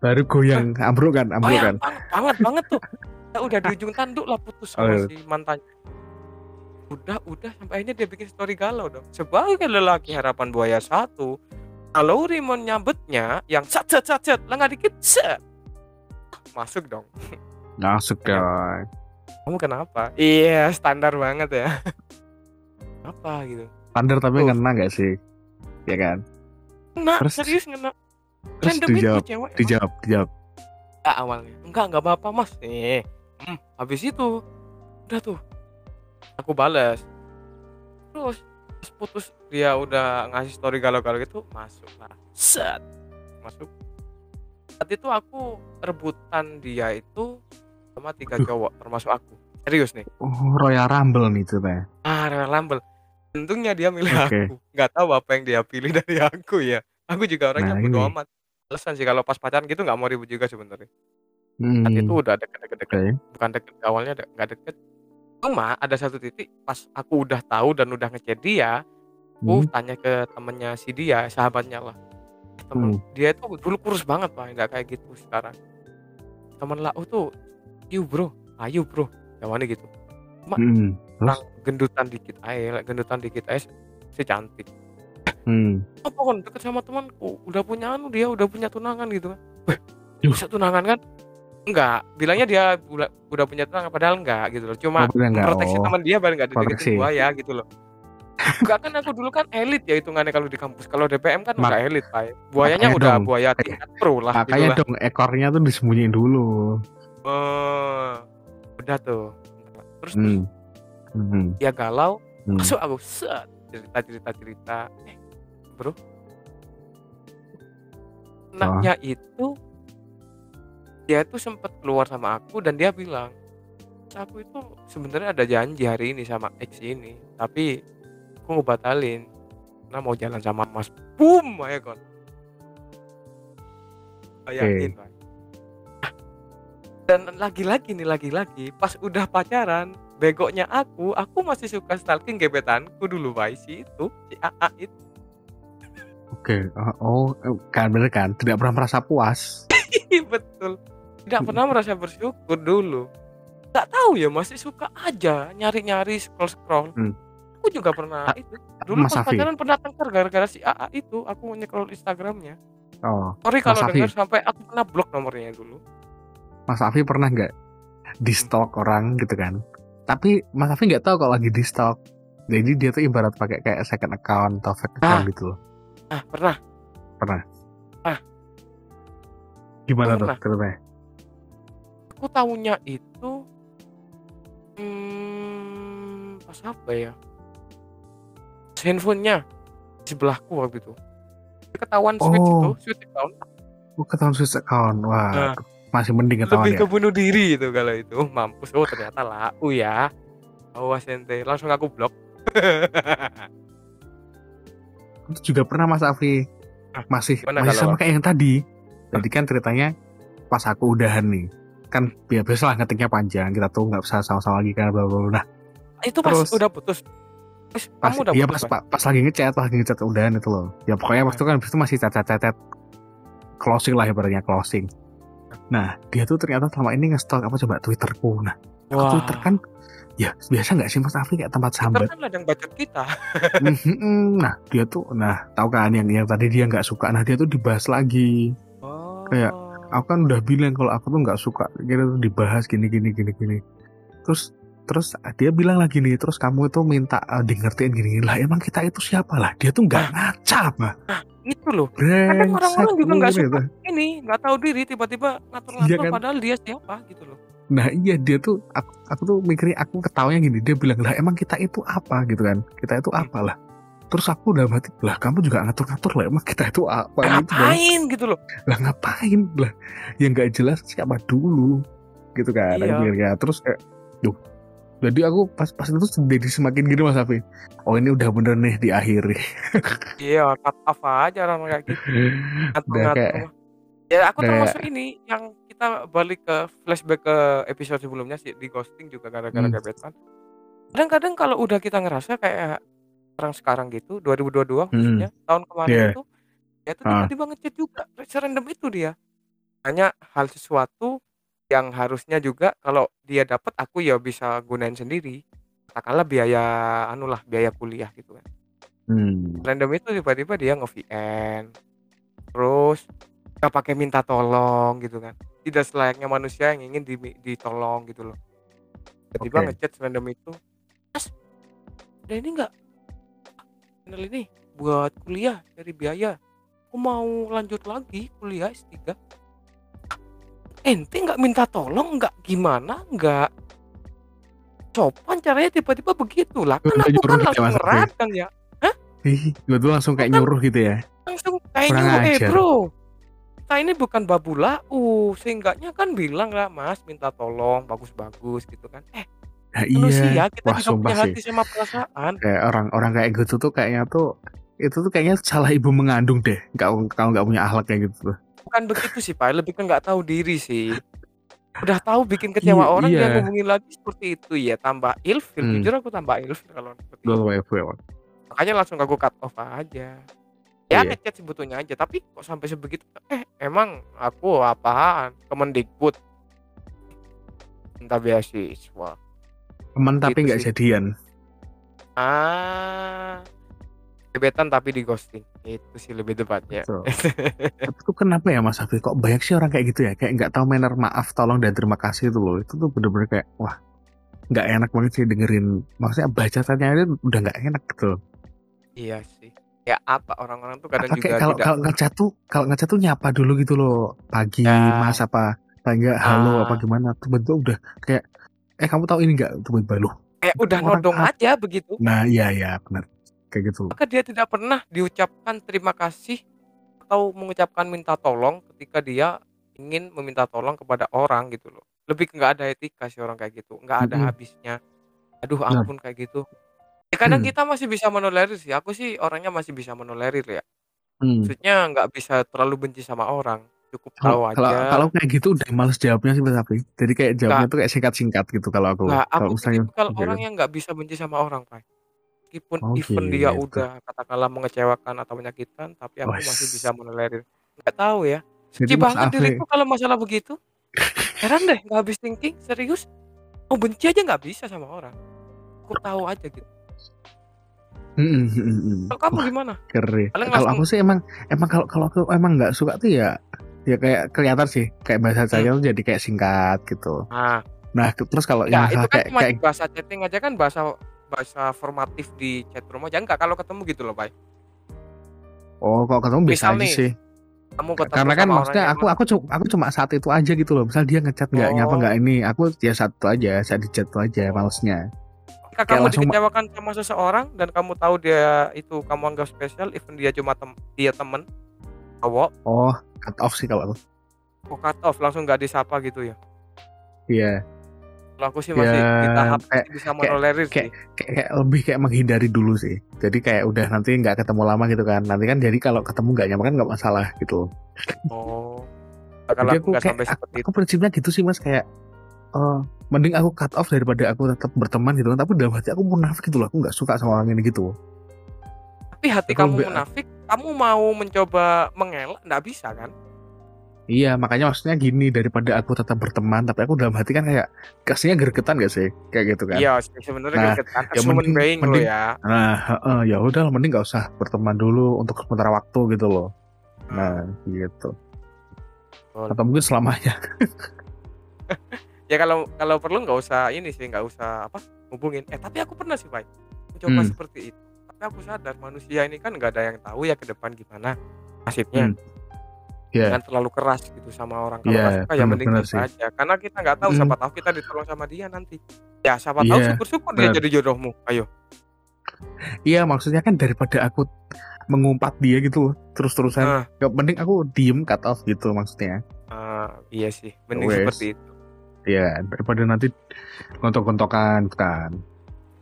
Baru goyang, ambruk kan, ambruk kan. goyang banget banget banget tuh Ya udah di ujung tanduk lah putus Oh, sama iya. si mantannya udah udah sampai akhirnya dia bikin story galau dong sebagai lelaki harapan buaya satu kalau Rimon nyambetnya yang sat sat sat sat lengah dikit set masuk dong Masuk guys. kamu kenapa iya standar banget ya apa gitu Standar tapi Tuh. ngena gak sih? Ya kan? Nah, Terus- serius ngena. Terus Random itu dijawab, cewek. emang. dijawab, dijawab. Enggak awalnya. Enggak, enggak apa-apa, Mas. Nih. Hmm, habis itu udah tuh. Aku balas. Terus pas putus dia udah ngasih story galau-galau gitu, masuk lah. Set. Masuk. Saat itu aku rebutan dia itu sama tiga Duh. cowok termasuk aku. Serius nih. Oh, Royal Rumble nih ceritanya. Ah, Royal Rumble. Untungnya dia milih Oke. aku. Nggak tahu apa yang dia pilih dari aku ya. Aku juga orangnya Nah, bodo ini. amat. Alasan sih kalau pas pacaran gitu nggak mau ribut juga sebenarnya. Hmm. Saat itu udah deket-deket, Oke. bukan deket awalnya de- nggak deket. Cuma ada satu titik pas aku udah tahu dan udah ngechat dia, aku Hmm. tanya ke temennya si dia, sahabatnya lah. Temen Hmm. dia itu dulu kurus banget pak, nggak kayak gitu sekarang. Temen lah, oh tuh, ayu bro, ayu bro, jawabannya gitu. Hmm. Orang gendutan dikit aja, gendutan dikit aja, si cantik. Hmm. apa kan deket sama temanku udah punya anu dia udah punya tunangan gitu kan Weh, bisa tunangan kan enggak bilangnya dia udah, udah punya tunangan padahal enggak gitu loh cuma Oh, bener nggak? proteksi Oh. teman dia biar nggak proteksi. dideketin buaya gitu loh enggak kan aku dulu kan elit ya hitungannya kalau di kampus kalau DPM kan Mak- enggak elit pak buayanya makanya udah dong. buaya tingkat pro lah gitu Makanya lah dong ekornya tuh disembunyiin dulu. Eh, udah tuh terus Hmm. Hmm. dia galau Hmm. masuk aku set cerita cerita cerita eh bro. Anaknya itu dia itu sempat keluar sama aku dan dia bilang aku itu sebenarnya ada janji hari ini sama X ini tapi aku ngebatalin. Karena mau jalan sama Mas. Boom ya kon bayangin Pak. Dan lagi-lagi nih, lagi-lagi pas udah pacaran, begoknya aku, aku masih suka stalking gebetanku dulu, Bay, si itu, si AA itu. Oke, oh, oh, kan bener kan, tidak pernah merasa puas. Betul. Tidak pernah merasa bersyukur dulu. Gak tahu ya, masih suka aja nyari-nyari scroll-scroll. Hmm. Aku juga pernah Ah, itu. Dulu Mas pas pacaran pernah tengkar gara-gara si AA itu, aku nge-scroll Instagramnya. Oh, Sorry kalau dengar sampai aku pernah blok nomornya dulu. Mas Afi pernah nggak di stalk orang gitu kan? Tapi Mas Afi nggak tahu kalau lagi di stalk. Jadi dia tuh ibarat pakai kayak second account atau fake account Ah. gitu loh. Ah, pernah. Gimana Aku tuh pernah. ceritanya? Aku tahunya itu hmm, pas apa ya? Handphonenya di sebelahku waktu itu. Ketahuan switch itu, Oh. switch account. Oh, ketahuan Swiss account. Wah, Nah. masih mending ketahuan lebih ya. ke bunuh diri itu kalau itu mampus oh ternyata lau ya awas ente langsung aku blok *laughs* Itu juga pernah Mas. Ah, Masih gimana masih sama kayak yang tadi. Jadi kan ceritanya pas aku udahan nih. Kan ya biasa lah ngetiknya panjang, kita tuh nggak bisa sama-sama lagi kan bla bla bla. Nah, itu pas Terus- udah putus Terus pas kamu udah iya putus pas, pas, pas lagi ngechat, pas lagi ngechat udahan itu loh. Ya pokoknya waktu itu kan itu masih chat-chat closing lah ibaratnya closing. Nah, dia tuh ternyata selama ini nge-stalk apa coba Twitterku. Nah, Wah, Twitter kan ya biasa nggak sih Mas Afi kayak tempat sambat. kan ladang bacot kita *laughs* Mhm, nah, dia tuh nah, tahu kan yang yang tadi dia nggak suka. Nah, dia tuh dibahas lagi. oh Kayak, Aku kan udah bilang kalau aku tuh nggak suka gitu tuh dibahas gini gini gini gini. Terus terus dia bilang lagi nih, terus kamu itu minta uh, di ngertiin gini, gini lah emang kita itu siapa lah? Dia tuh nggak ngaca, mah. itu loh kadang orang-orang juga nggak suka gitu. ini nggak tahu diri tiba-tiba ngatur-ngatur Iya kan? padahal dia siapa gitu loh Nah iya dia tuh aku, aku tuh mikirnya aku ketawanya gini dia bilang lah emang kita itu apa? Gitu kan. Kita itu Hmm. apa lah? Terus aku udah mati lah kamu juga ngatur-ngatur lah emang kita itu apa? Gitu kan. Ngapain? Gitu loh. Lah ngapain? Lah yang nggak jelas siapa dulu. Gitu kan Iya. mikirnya terus kayak duh. Jadi aku pas pas itu jadi semakin gini mas Afi. Oh ini udah bener nih diakhiri. *laughs* Iya cut off aja orang kayak gitu. Udah ngatur-ngatur kayak ya aku termasuk ini yang kita balik ke flashback ke episode sebelumnya sih di ghosting juga gara-gara Hmm. gebetan kadang-kadang kalau udah kita ngerasa kayak orang sekarang gitu 2022 Hmm. khususnya tahun kemarin Iya. itu ya itu Ah. tiba-tiba ngechat juga serandom itu dia hanya hal sesuatu yang harusnya juga kalau dia dapat aku ya bisa gunain sendiri katakanlah biaya anu lah biaya kuliah gitu kan hmm. random itu tiba-tiba dia nge-VN terus gak pakai minta tolong gitu kan. Tidak selayaknya manusia yang ingin di- ditolong gitu loh. Tiba-tiba Oke. ngechat random itu. Mas ada ini nggak? Channel ini buat kuliah dari biaya. Aku mau lanjut lagi kuliah S3 ente nggak minta tolong nggak? Gimana nggak? Sopan caranya tiba-tiba begitu. Lah kan aku kan gitu ya, langsung Afri? ngeradang ya. Gue tuh langsung kayak nyuruh gitu ya? langsung kayak nyuruh eh bro kita ini bukan babu lau seenggaknya kan bilang lah mas minta tolong bagus-bagus gitu kan eh nah, manusia iya kita wah juga punya sih hati sama perasaan kayak orang-orang kayak gitu tuh kayaknya tuh itu tuh kayaknya salah ibu mengandung deh kalau kalau nggak punya akhlak kayak gitu tuh bukan begitu sih pak lebih ke nggak tahu diri sih udah tahu bikin kecewa Iya, orang iya. dia ngomongin lagi seperti itu ya tambah ilfil Hmm. jujur aku tambah ilfil kalau seperti itu. Ya. makanya langsung aku cut off aja Iya. ya ngechat sebetulnya aja tapi kok sampai sebegitu eh emang aku apaan? Kemendikbud minta beasiswa. Teman tapi Gitu nggak jadian. Ah. Gebetan tapi di ghosting. Itu sih lebih tepatnya. *laughs* Tapi tuh kenapa ya Mas Afif? Kok banyak sih orang kayak gitu ya? Kayak nggak tahu manner maaf tolong dan terima kasih itu loh. Itu tuh bener-bener kayak wah nggak enak banget sih dengerin. Maksudnya bacaannya itu udah nggak enak gitu iya ya apa orang-orang tuh kadang juga kalau tidak kalau ngechat tuh kalau ngechat tuh nyapa dulu gitu loh. Pagi Ya. mas apa enggak halo Ah. apa gimana? Tuh bentuk udah kayak eh kamu tahu ini nggak tuh balu kayak udah orang nodong aja begitu. Nah iya iya benar. Kayak gitu maka dia tidak pernah diucapkan terima kasih atau mengucapkan minta tolong ketika dia ingin meminta tolong kepada orang gitu loh. Lebih nggak ada etika sih orang kayak gitu. Nggak ada Mm-mm. habisnya. Aduh ampun kayak gitu ya, kadang Hmm. kita masih bisa menolerir sih aku sih orangnya masih bisa menolerir ya Hmm. maksudnya nggak bisa terlalu benci sama orang cukup tahu Kalau kalau aja. kalau kayak gitu udah males jawabnya sih Mas Afri. Jadi kayak jawabnya Enggak. tuh kayak singkat-singkat gitu kalau aku. Enggak, Kalau aku misalnya tipikal gitu. orang yang nggak bisa benci sama orang, Pak. Meskipun Oh even dia gitu. udah katakanlah mengecewakan atau menyakitkan, tapi aku masih bisa Wes. menelerir. Nggak tahu ya, Jadi suci Mas banget diriku kalau masalah begitu. Heran deh, nggak habis thinking, serius. Mau benci aja nggak bisa sama orang. Aku tahu aja gitu. Kalau kamu Wah, gimana? keren. Kalau aku sih emang emang kalau kalau aku emang nggak suka tuh ya ya kayak kelihatan sih kayak bahasa Hmm. saya tuh jadi kayak singkat gitu. Nah, Nah, ke- terus kalau yang enggak, itu kan kayak cuma kayak bahasa chatting aja kan bahasa bahasa formatif di chat room aja enggak kalau ketemu gitu loh, Pak. oh kalau ketemu bisa Misal aja nih, sih. kamu ketemu Karena kan maksudnya yang aku aku cuma aku cuma saat itu aja gitu loh. Misal dia ngechat nggak nyapa Oh. nggak ini, aku ya satu aja, saat di chat aja Oh. malesnya. Ketika Kayak kamu langsung dikecewakan sama seseorang dan kamu tahu dia itu kamu anggap spesial, even dia cuma tem dia temen cowok, oh cut off sih kalau aku. kok cut off langsung nggak disapa gitu ya. Iya, Kalau aku sih masih di ya tahap kayak bisa kayak menolerir kayak, sih. kayak, kayak lebih kayak menghindari dulu sih. Jadi kayak udah nanti nggak ketemu lama gitu kan. Nanti kan jadi kalau ketemu nggak nyaman kan nggak masalah gitu. Oh. Kalau Jadi aku kayak sampai aku, seperti aku prinsipnya gitu sih mas kayak eh mending aku cut off daripada aku tetap berteman gitu kan. Tapi dalam hati aku munafik gitu loh. Aku nggak suka sama orang ini gitu. Tapi hati Aku kamu lebih munafik, kamu mau mencoba mengelak nggak bisa kan? Iya, makanya maksudnya gini daripada aku tetap berteman, tapi aku dalam hati kan kayak kasihnya gergetan gak sih, kayak gitu kan. Iya, sebenarnya Nah, gregetan. ya mending being mending ya. nah heeh, ya udah mending gak usah berteman dulu untuk sementara waktu gitu loh. Nah, gitu. Betul. Atau mungkin selamanya. *laughs* Ya kalau kalau perlu nggak usah ini sih, nggak usah apa hubungin. Eh tapi aku pernah sih, Pak. Mencoba Hmm. seperti itu. Tapi aku sadar manusia ini kan nggak ada yang tahu ya ke depan gimana nasibnya. Hmm. Ya, Jangan terlalu keras gitu sama orang. Kalau nggak suka ya mending bener-bener biasa sih. aja. Karena kita nggak tahu Hmm. siapa tahu kita ditolong sama dia nanti. Ya siapa tahu Iya, syukur-syukur dia jadi jodohmu. Ayo. Iya, maksudnya kan daripada aku mengumpat dia gitu loh, terus-terusan. Nah, Gak mending aku diem cut off gitu maksudnya. ah, iya sih, mending Wes. seperti itu. Ya, daripada nanti gontok-gontokan kan.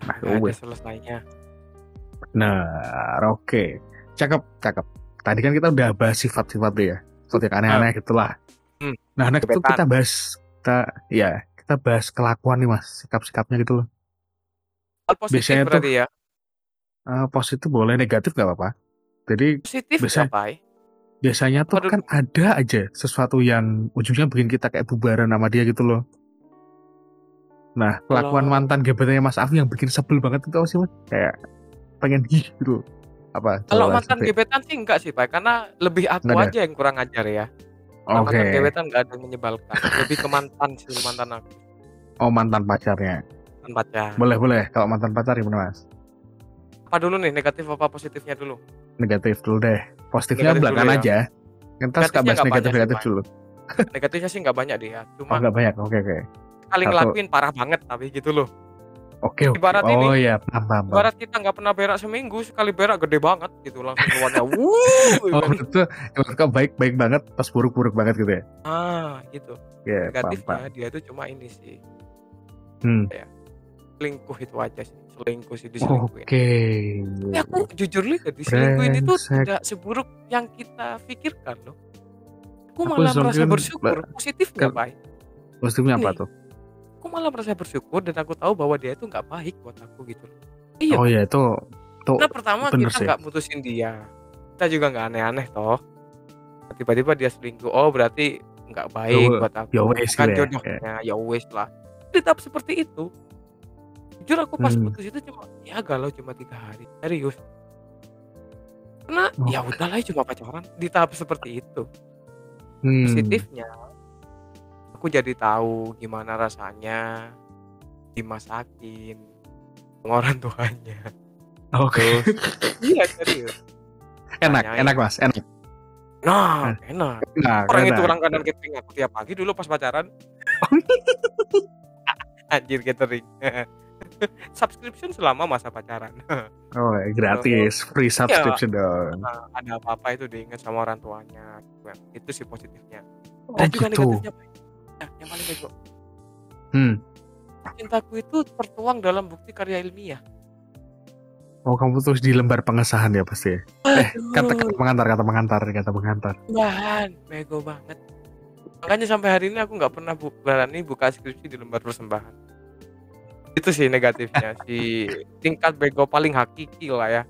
Nah, Nggak ada selesainya. Nah, oke. Cakep, cakep. Tadi kan kita udah bahas sifat-sifat tuh ya. Sifat yang aneh-aneh gitulah. Hmm, Nah, next tuh gebetan. kita bahas kita ya, kita bahas kelakuan nih Mas, sikap-sikapnya gitu loh. Hal positif Biasanya tuh berarti ya. eh, positif boleh, negatif gak apa-apa. Jadi Positif biasa nggak, Pai? Biasanya tuh dulu? kan ada aja sesuatu yang ujungnya bikin kita kayak bubaran sama dia gitu loh. Nah, kelakuan Kalau mantan gebetannya Mas Afi yang bikin sebel banget itu apa sih Mas? Kayak pengen hih gitu. Apa? kalau mantan gebetan sih enggak sih, Pak. Karena lebih aku Nggak ada. aja yang kurang ajar ya. Kalau Oke. mantan gebetan nggak ada yang menyebalkan. Lebih ke mantan sih mantan aku. Oh, mantan pacarnya. Mantan pacar. Boleh, boleh. Kalau mantan pacar gimana, Mas? Apa dulu nih negatif apa positifnya dulu? Negatif dulu deh. Positifnya Negatif belakangan ya. aja. Kita suka bahas negatif-negatif Pak. dulu. Negatifnya sih nggak banyak deh ya. Oh, Cuma nggak banyak. Oke, oke. kali Satu. ngelakuin parah banget tapi gitu loh. Oke, oke. Ibarat ini, Oh iya, paham, paham. paham. Ibarat kita nggak pernah berak seminggu, sekali berak gede banget gitu langsung keluarnya. Wuh, Oh, itu ibarat baik baik banget, pas buruk-buruk banget gitu ya. Ah, gitu. Ya, paham, Negatifnya paham. dia itu cuma ini sih. Hmm. Selingkuh itu aja sih. Selingkuh sih diselingkuhin. Oke. Tapi aku jujur li diselingkuhin itu tidak seburuk yang kita pikirkan loh. Aku Aku malah merasa bersyukur. Positifnya Ken- baik. Positifnya apa Ini. tuh? Aku malah merasa bersyukur dan aku tahu bahwa dia itu nggak baik buat aku gitu. loh. Iya. Oh iya, itu tuh Karena pertama kita nggak mutusin dia. Kita juga nggak aneh-aneh toh. Tiba-tiba dia selingkuh. Oh berarti nggak baik Ya, buat aku. ya wes ya. jodohnya. Ya wes lah. Tetap seperti itu. Jujur aku pas Hmm. putus itu cuma ya galau cuma tiga hari. Serius. Karena ya Oke. udahlah cuma pacaran di tahap seperti itu. Hmm. Positifnya aku jadi tahu gimana rasanya dimasakin orang tuanya. Oke. Terus iya serius. *laughs* enak, Tanyain. enak Mas, enak. Nah, enak. Nah, Orang itu enak. orang kadang catering aku tiap pagi dulu pas pacaran. *laughs* Anjir catering. *laughs* *laughs* Subscription selama masa pacaran. *laughs* Oh, gratis, free Iya. subscription dong. Nah, ada apa-apa itu diingat sama orang tuanya. Itu sih positifnya. Oh Ada juga gitu. negatifnya. Nah, yang paling bego. Hmm. Cintaku itu tertuang dalam bukti karya ilmiah. Oh kamu tulis di lembar pengesahan ya pasti. ya? Eh kata kata pengantar kata pengantar kata pengantar. bahan bego banget. Makanya sampai hari ini aku nggak pernah bu berani buka skripsi di lembar persembahan. Itu sih negatifnya si tingkat bego paling hakiki lah ya.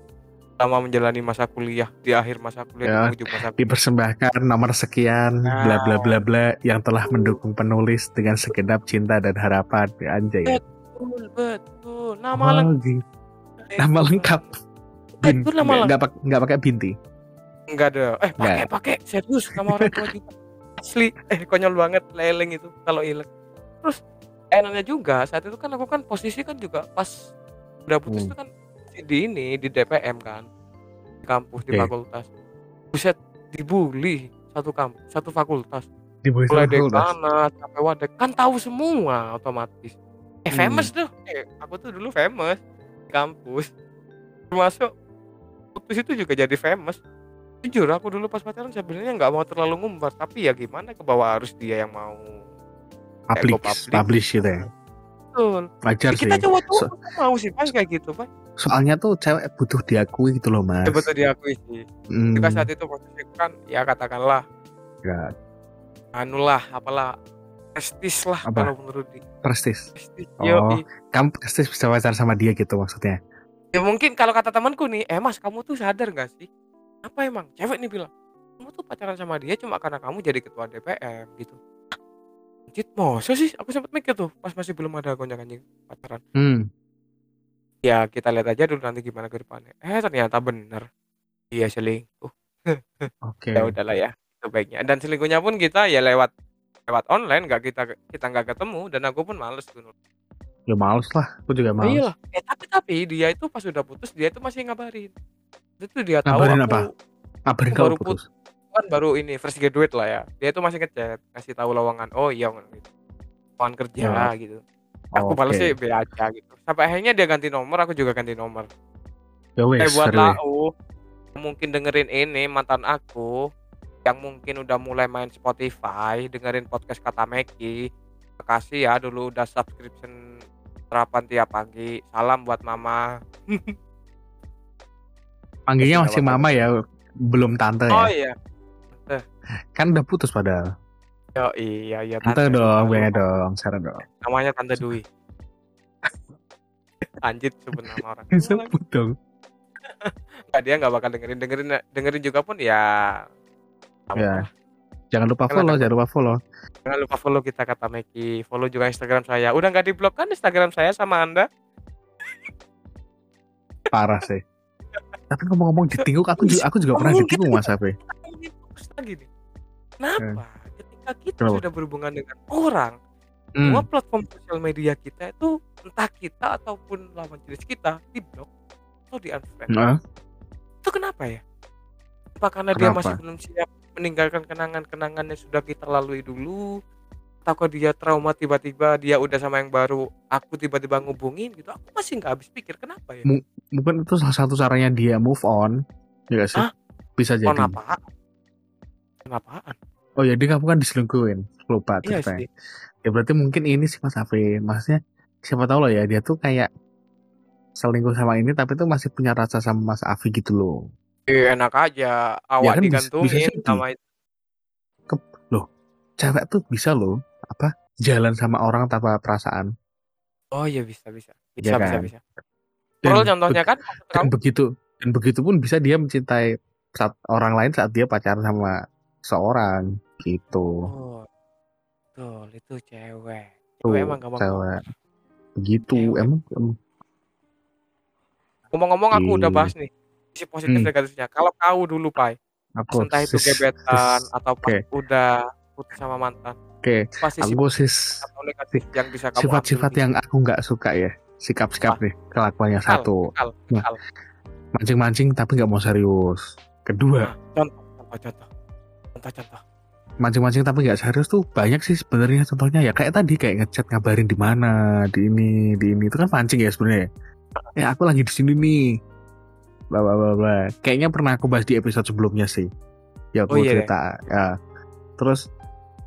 Selama menjalani masa kuliah di akhir masa kuliah Ya, di masa kuliah. Dipersembahkan nomor sekian bla bla bla bla yang telah mendukung penulis dengan segenap cinta dan harapan anjay. Betul, betul. Nama Oh, lengkap. gitu. Nama lengkap. Bin, Betul nama nggak lengkap. nggak nggak pakai binti. Enggak ada. Eh, pakai Nggak. pakai serius sama orang tua juga. *laughs* Asli, eh konyol banget leleng itu kalau ilek. Terus enaknya juga saat itu kan aku kan posisi kan juga pas udah putus Hmm. itu kan di ini di DPM kan di kampus di fakultas. Buset dibully satu kampus satu fakultas. Di bawah mulai dekana sampai wadah kan tahu semua otomatis. Eh Hmm. famous tuh. Eh, aku tuh dulu famous di kampus. Termasuk putus itu juga jadi famous. Jujur aku dulu pas pacaran sebenarnya nggak mau terlalu ngumbar tapi ya gimana ke bawah harus dia yang mau Publish, go public. publish gitu ya. betul Wajar Ya, sih. kita cowok-cowok So- masa mau sih pas kayak gitu pak soalnya tuh cewek butuh diakui gitu loh mas. ya, betul diakui sih Hmm, juga saat itu posisi kan ya katakanlah ya, anulah apalah prestis lah Apa? kalau menurut dia prestis. prestis Oh. Yoi. Kamu prestis bisa pacaran sama dia gitu maksudnya. Ya mungkin kalau kata temanku nih, eh mas kamu tuh sadar gak sih? Apa emang? Cewek nih bilang, kamu tuh pacaran sama dia cuma karena kamu jadi ketua DPM gitu. Anjir, masa sih? Aku sempat mikir tuh pas masih belum ada gonjang-ganjing pacaran. Hmm. Ya kita lihat aja dulu nanti gimana ke depannya. Eh ternyata bener. Iya selingkuh. Oke. Ya udahlah ya, itu baiknya. Dan selingkuhnya pun kita ya lewat lewat online, nggak kita kita nggak ketemu dan aku pun males tuh. Ya males lah. Aku juga males. iyalah. Eh tapi tapi dia itu pas udah putus dia itu masih ngabarin. Itu dia tahu Ngabarin aku apa? Kabarin Aku kalau baru putus. Kan baru ini fresh graduate lah ya. Dia itu masih ngechat kasih tahu lowongan oh iya gitu. Lowongan kerja Ya. gitu. Aku balas sih B aja gitu. Sampai akhirnya dia ganti nomor aku juga ganti nomor. Ya eh buat lau mungkin dengerin ini mantan aku yang mungkin udah mulai main Spotify dengerin podcast kata Meki makasih ya dulu udah subscription sarapan tiap pagi. Salam buat mama. *laughs* Panggilnya Masih mama ya, belum tante oh ya. iya *laughs* Kan udah putus padahal. oh iya iya Tante tante dong, beda dong, sekarang dong. namanya tante Dwi Anjit sebut nama orang *laughs* Sebut dong. Nggak, dia nggak bakal dengerin dengerin dengerin juga pun ya Ya. Jangan lupa Kan follow, ada- jangan lupa follow. jangan lupa follow kita kata Meki follow juga Instagram saya udah nggak diblok kan Instagram saya sama anda Parah sih. Tapi ngomong-ngomong *laughs* ditinguk, aku juga aku juga pernah ditinguk gitu. Mas Ape. Fokus lagi nih kenapa ketika kita Kenapa? sudah berhubungan dengan orang Hmm. semua platform sosial media kita itu entah kita ataupun lawan jenis kita diblok atau di unfriend Nah, itu kenapa ya apa karena dia Kenapa? masih belum siap meninggalkan kenangan-kenangan yang sudah kita lalui dulu atau dia trauma tiba-tiba dia udah sama yang baru aku tiba-tiba ngubungin gitu aku masih nggak habis pikir kenapa ya Mu- mungkin itu salah satu caranya dia move on. Ya gak sih? Hah? Bisa jadi. kenapa kenapaan Oh ya, dia kamu kan diselingkuhin. Lupa iya sih Ya berarti mungkin ini sih Mas Afe. Maksudnya siapa tahu loh ya, dia tuh kayak selingkuh sama ini tapi tuh masih punya rasa sama Mas Afi gitu loh. Eh, enak aja awak kan bis- bisa digantungin jadi. sama itu Cewek tuh bisa loh apa jalan sama orang tanpa perasaan. oh iya bisa bisa bisa bisa kan? bisa Dan Pearl be- contohnya kan dan kamu begitu dan begitu pun bisa dia mencintai saat orang lain saat dia pacaran sama seorang gitu. oh betul itu cewek. Tuh, cewek emang gampang cewek. Begitu Cewek. emang, emang ngomong-ngomong aku udah bahas nih sisi positif Hmm. negatifnya. Kalau kau dulu pai aku entah itu gebetan atau pas udah putus sama mantan Oke, pasti sifat aku sis yang bisa kamu sifat-sifat yang aku nggak suka ya sikap-sikap nih kelakuannya satu. Nah. mancing-mancing tapi nggak mau serius. Kedua. Nah, contoh contoh contoh contoh contoh mancing-mancing tapi nggak serius tuh banyak sih sebenarnya contohnya ya. Kayak tadi kayak ngechat ngabarin di mana di ini di ini. Itu kan mancing ya sebenarnya ya? Aku lagi di sini nih. Bla bla bla bla. Kayaknya pernah aku bahas di episode sebelumnya sih. Ya aku Oh, iya cerita. ya. Terus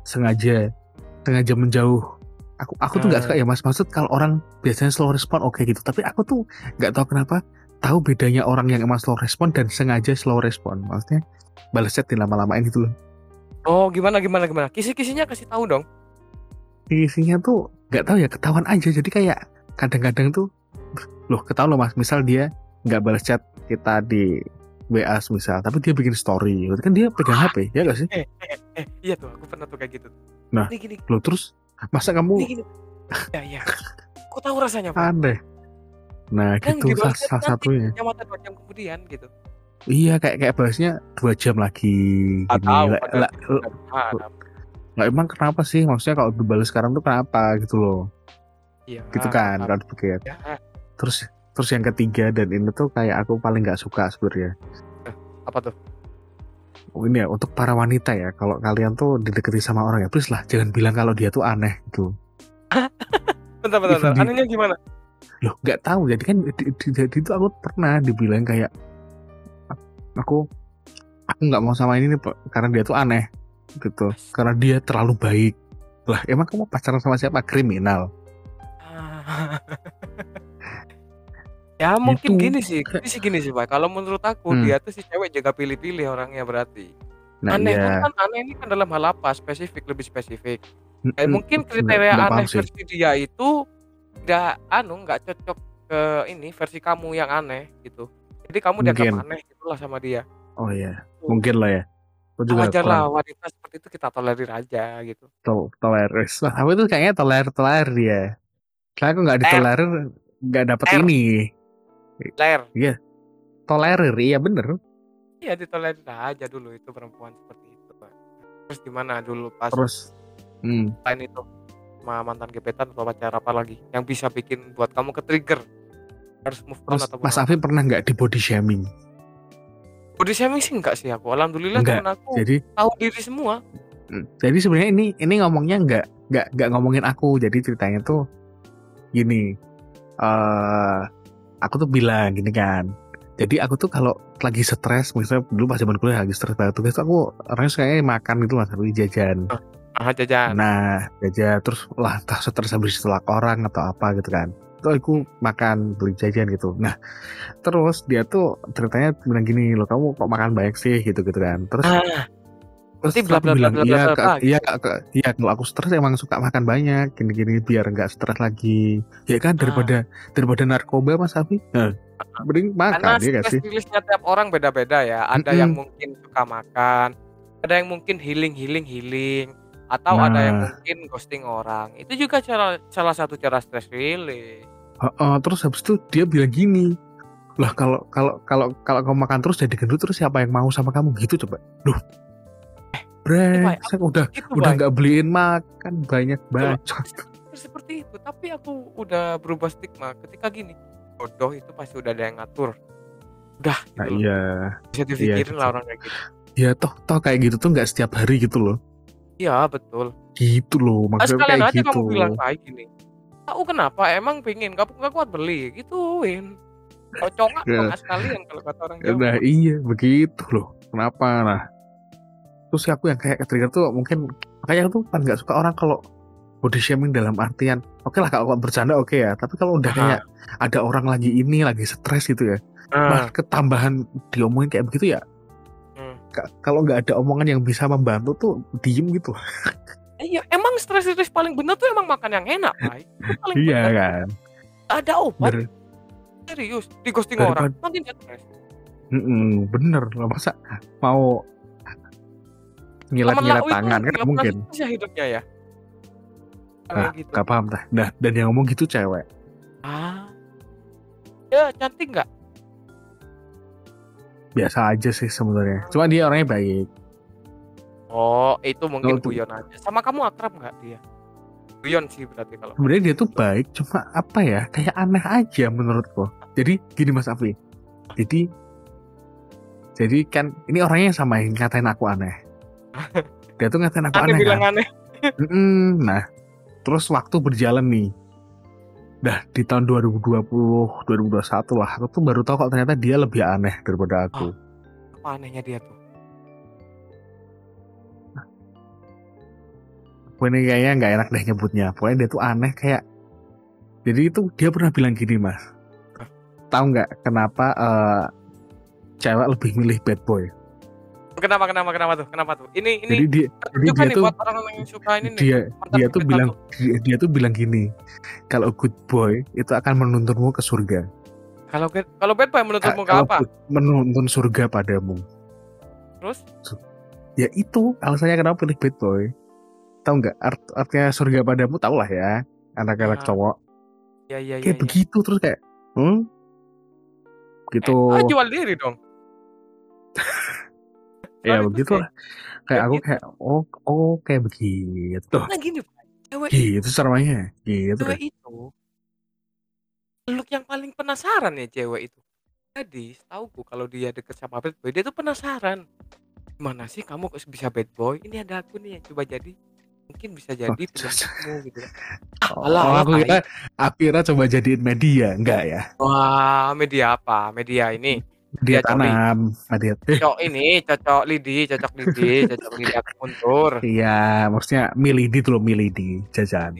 sengaja sengaja menjauh. Aku aku tuh nggak Hmm. suka ya mas. Maksud kalau orang biasanya slow respon oke gitu. Tapi aku tuh nggak tahu kenapa tahu bedanya orang yang emang slow respon dan sengaja slow respon. Maksudnya balas chat lama-lamain gitu loh. Oh, gimana gimana gimana? Kisi-kisinya kasih tahu dong. Isinya tuh nggak tahu ya ketahuan aja. Jadi kayak kadang-kadang tuh loh ketahuan loh mas. Misal dia nggak balas chat kita di WA misal, tapi dia bikin story. Berarti kan dia pegang HP, ya gak sih? Eh, eh, eh, iya tuh, aku pernah tuh kayak gitu. Nah. Ini gini, Loh terus masa kamu ini gini. Ya, ya. Aku tahu rasanya, Pak. aneh? Nah Kan gitu salah, satunya. Yang mata dua jam kemudian gitu. Iya kayak kayak balasnya dua jam lagi. Nggak berharap. lah, emang kenapa sih? Maksudnya kalau dibalas sekarang tuh kenapa gitu loh? Iya. Gitu kan kalau dipikir. Ya, Terus terus yang ketiga dan ini tuh kayak aku paling nggak suka sebenarnya. apa tuh? Oh, ini ya untuk para wanita ya kalau kalian tuh dideketi sama orang ya please lah jangan bilang kalau dia tuh aneh gitu *laughs* Bentar, bentar, bentar. Di- Anehnya gimana? loh nggak tahu jadi kan di, di, di- itu aku pernah dibilang kayak aku aku nggak mau sama ini nih Pak, karena dia tuh aneh gitu karena dia terlalu baik lah emang kamu pacaran sama siapa kriminal *laughs* ya mungkin Gitu. gini sih, gini sih gini sih Pak. Kalau menurut aku Hmm. dia tuh si cewek jaga pilih-pilih orangnya berarti. nah aneh iya kan aneh ini kan dalam hal apa? Spesifik lebih spesifik. Eh, mungkin Nggak- kriteria nggak paham aneh versi dia itu tidak anu nggak cocok ke ini versi kamu yang aneh gitu. Jadi kamu dianggap Mungkin. aneh gitulah sama dia. oh iya mungkin lah ya aku juga wajar lah wanita seperti itu kita tolerir aja gitu. tol tolerir Wah, aku tuh kayaknya tolerir tolerir dia Karena aku nggak ditolerir nggak dapet R. ini Ler, tolerir iya bener ya ditolerir aja dulu itu perempuan seperti itu. Pak. Terus gimana dulu pas terus hmm, selain itu sama mantan gebetan atau pacar apa lagi yang bisa bikin buat kamu ke trigger harus move on terus atau Mas Afif pernah nggak di body shaming body shaming sih enggak sih aku alhamdulillah Enggak. temen aku jadi tahu diri semua Hmm, Jadi sebenarnya ini ini ngomongnya nggak nggak nggak ngomongin aku. Jadi ceritanya tuh gini. eh aku tuh bilang gini kan. Jadi aku tuh kalau lagi stres, misalnya dulu pas zaman kuliah lagi stres banget tugas aku orangnya sukanya makan gitu mas, tapi jajan. ah jajan Nah jajan terus lah entah stres habis ditolak orang atau apa gitu kan. Tuh aku makan beli jajan gitu. Nah terus dia tuh ceritanya bilang gini loh kamu kok makan banyak sih gitu gitu kan. Terus ah Terus bla bla bla iya, iya, iya kalau aku stres emang suka makan banyak gini-gini biar nggak stres lagi. Ya kan daripada daripada narkoba Mas Afi. Nah, mending karena makan ya gak stress sih? rilisnya tiap orang beda-beda ya ada Mm-mm. yang mungkin suka makan ada yang mungkin healing healing healing atau ada yang Nah. mungkin ghosting orang itu juga cara salah satu cara stress release Heeh, terus habis itu dia bilang gini. Lah kalau kalau kalau kalau kamu makan terus jadi gendut terus siapa yang mau sama kamu gitu coba. Duh. Brengsek udah itu udah nggak beliin makan banyak banget. *laughs* seperti itu tapi aku udah berubah stigma ketika gini bodoh itu pasti udah ada yang ngatur udah gitu Nah iya, bisa dipikirin iya, lah orang kayak gitu ya toh toh kayak gitu tuh nggak setiap hari gitu loh. iya betul Gitu loh maksudnya kayak aja gitu. kamu bilang baik gini tahu kenapa emang pengen gak, gak kuat beli gituin kalau congak Ya. congak sekalian kalau kata orang Jawa Nah iya begitu loh. Kenapa nah? Terus aku yang kayak trigger tuh mungkin makanya aku tuh kan nggak suka orang kalau body shaming dalam artian oke lah kalau bercanda oke ya. Tapi kalau udah Aha. kayak ada orang lagi ini lagi stres gitu ya. Nah, Nah ketambahan diomongin kayak begitu ya. Hmm. ka- Kalau nggak ada omongan yang bisa membantu tuh diem gitu. Iya emang stress release paling bener tuh emang makan yang enak *laughs* paling iya bener kan. Ada obat Ber- serius di ghosting Daripada- orang makin stres Mm-mm, bener lah masa mau nyilat-nyilat lau tangan kan mungkin. ya hidupnya ya Nah, gitu Gak paham dah. Nah, dan yang ngomong gitu cewek. ah ya cantik nggak Biasa aja sih sebenarnya. Cuma dia orangnya baik. Oh itu mungkin Oh, tuh. guyon aja. Sama kamu akrab nggak dia? Guyon sih berarti kalau sebenarnya dia tuh baik cuma apa ya kayak aneh aja menurutku. Jadi gini mas Afi jadi jadi kan ini orangnya sama yang ngatain aku aneh. *laughs* Dia tuh ngatain aku aneh aneh, bilang kan? aneh. Mm-mm. nah terus waktu berjalan nih. Dah di tahun 2020 2021 lah. Aku tuh baru tahu kalau ternyata dia lebih aneh daripada aku. Apa anehnya dia tuh ini kayaknya nggak enak deh nyebutnya pokoknya dia tuh aneh kayak jadi itu dia pernah bilang gini mas tahu nggak kenapa eh, cewek lebih milih bad boy? Kenapa kenapa kenapa tuh? Kenapa tuh? Ini ini Jadi dia jadi dia nih tuh buat orang yang suka ini nih. dia mantan dia tuh bilang tuh. dia, dia tuh bilang gini, kalau good boy itu akan menuntunmu ke surga. Kalau kalau bad boy menurutmu ke apa? menuntun surga padamu. Terus? Ya itu alasannya kenapa pilih bad boy. Tahu nggak art, artinya surga padamu? Tahu lah ya anak-anak Ah, cowok. Ya ya ya. Kayak ya. begitu terus kayak, hmm, gitu. Eh, ah, jual diri dong. *laughs* ya begitu kayak-. Kayak aku kayak, oh, oh kayak begitu. Nah gini, cewek Gitu caranya. Gitu. cewek itu look yang paling penasaran ya cewek itu. Jadi, setauku kalau dia deket sama bad boy, dia tuh penasaran. Gimana sih kamu kok bisa bad boy? Ini ada aku nih yang coba jadi. Mungkin bisa jadi *laughs* Oh, penyakitmu gitu. Oh, Alah, alah, aku kira, aku kira coba jadiin media, enggak ya? Wah, media apa? Media ini. Media Media coli. tanam, media. *laughs* Cocok ini, cocok lidi, cocok lidi, cocok lidi aku mundur. iya, maksudnya milidi tuh milidi jajan.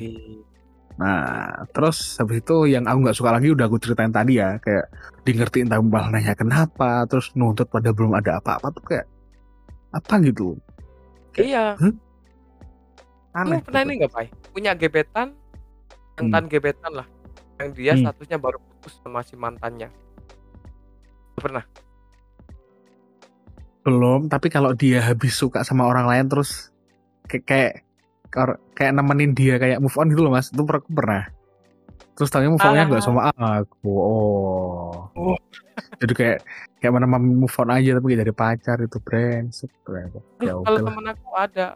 Nah, terus habis itu yang aku nggak suka lagi udah aku ceritain tadi ya, kayak di ngertiin tapi malah nanya kenapa, terus nuntut pada belum ada apa-apa tuh kayak apa gitu. Iya. Aneh. Pernah ini nggak, Pai? Punya gebetan, mantan gebetan lah, yang dia Hmm. statusnya baru putus sama si mantannya. Pernah? Belum, tapi kalau dia habis suka sama orang lain terus kayak kayak kayak nemenin dia kayak move on gitu loh mas, itu per- aku pernah. Terus tanya move onnya nggak Ah. sama aku, oh. Oh. *laughs* Jadi kayak kayak mana move on aja tapi kayak dari pacar itu brengsek. Ternyata. Ya kalau temen aku ada.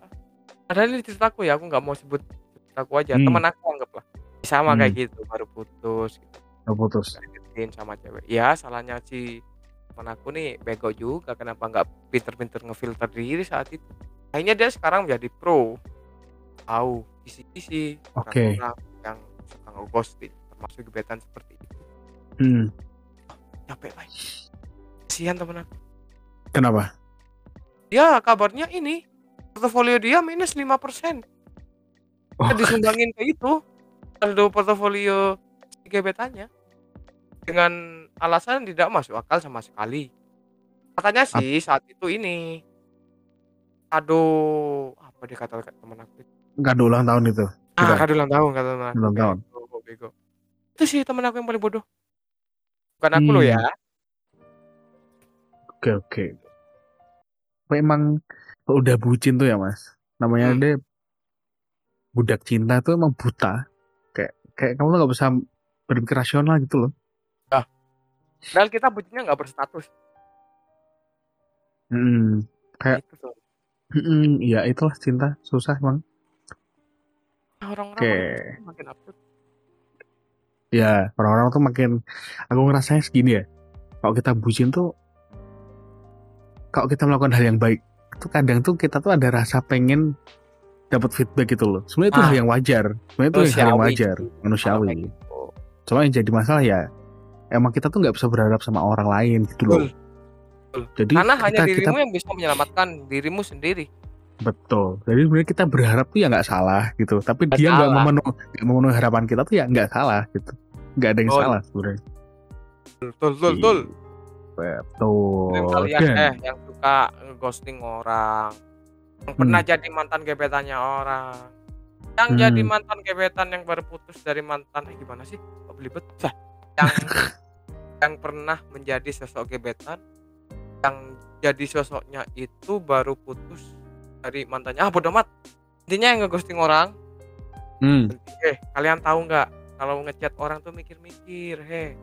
Ada ini ceritaku ya, aku nggak mau sebut ceritaku aja. Hmm. Temen aku anggaplah. Sama Hmm. kayak gitu, baru putus gitu. Udah putus. Deketin sama cewek. Ya, salahnya si temen aku nih bego juga. Kenapa nggak pinter-pinter ngefilter diri saat itu? Akhirnya dia sekarang menjadi pro. Tahu isi-isi Oke. orang-orang yang suka nge-ghosting, termasuk gebetan seperti itu. Hmm. Capek, Pak. Kasihan temen aku. Kenapa? Ya, kabarnya ini portofolio dia minus 5%. Oh, Kan disumbangin ke itu saldo portofolio gebetannya dengan alasan tidak masuk akal sama sekali. Katanya sih saat itu ini aduh apa dia kata teman aku ada ulang tahun itu. ah kado ulang tahun kata teman aku Ulang tahun. bego, bego. itu sih teman aku yang paling bodoh bukan aku Hmm. ya Oke oke. Memang udah bucin tuh ya mas. Namanya Hmm. dia budak cinta tuh emang buta. Kayak kayak kamu tuh nggak bisa berpikir rasional gitu loh. padahal kita bucinnya nggak berstatus Hmm. Kayak itu tuh hmm, ya itulah cinta susah emang. Nah, orang-orang makin absurd Ya orang-orang tuh makin aku ngerasanya segini ya. Kalau kita bucin tuh kalau kita melakukan hal yang baik itu kadang tuh kita tuh ada rasa pengen dapat feedback gitu loh. Sebenarnya itu Ah. hal yang wajar. Sebenarnya itu hal yang wajar, manusiawi. gitu. Cuma yang jadi masalah ya emang kita tuh nggak bisa berharap sama orang lain gitu loh. Betul. Jadi karena kita, hanya kita dirimu yang bisa menyelamatkan dirimu sendiri betul. Jadi sebenarnya kita berharap tuh ya nggak salah gitu. Tapi Nggak dia nggak memenuhi, memenuhi harapan kita tuh ya nggak salah gitu. Nggak ada yang Betul. salah sebenarnya. betul betul betul Betul. Dan kalian Dan- eh yang suka ghosting orang. Yang pernah jadi mantan gebetannya orang. Yang Hmm. jadi mantan gebetan yang baru putus dari mantan eh gimana sih? Kok belibet? Dah. yang *laughs* yang pernah menjadi sosok gebetan yang jadi sosoknya itu baru putus dari mantannya. Ah bodoh amat. Intinya yang ngeghosting orang. Hmm. eh kalian tahu nggak? Kalau ngechat orang tuh mikir-mikir heh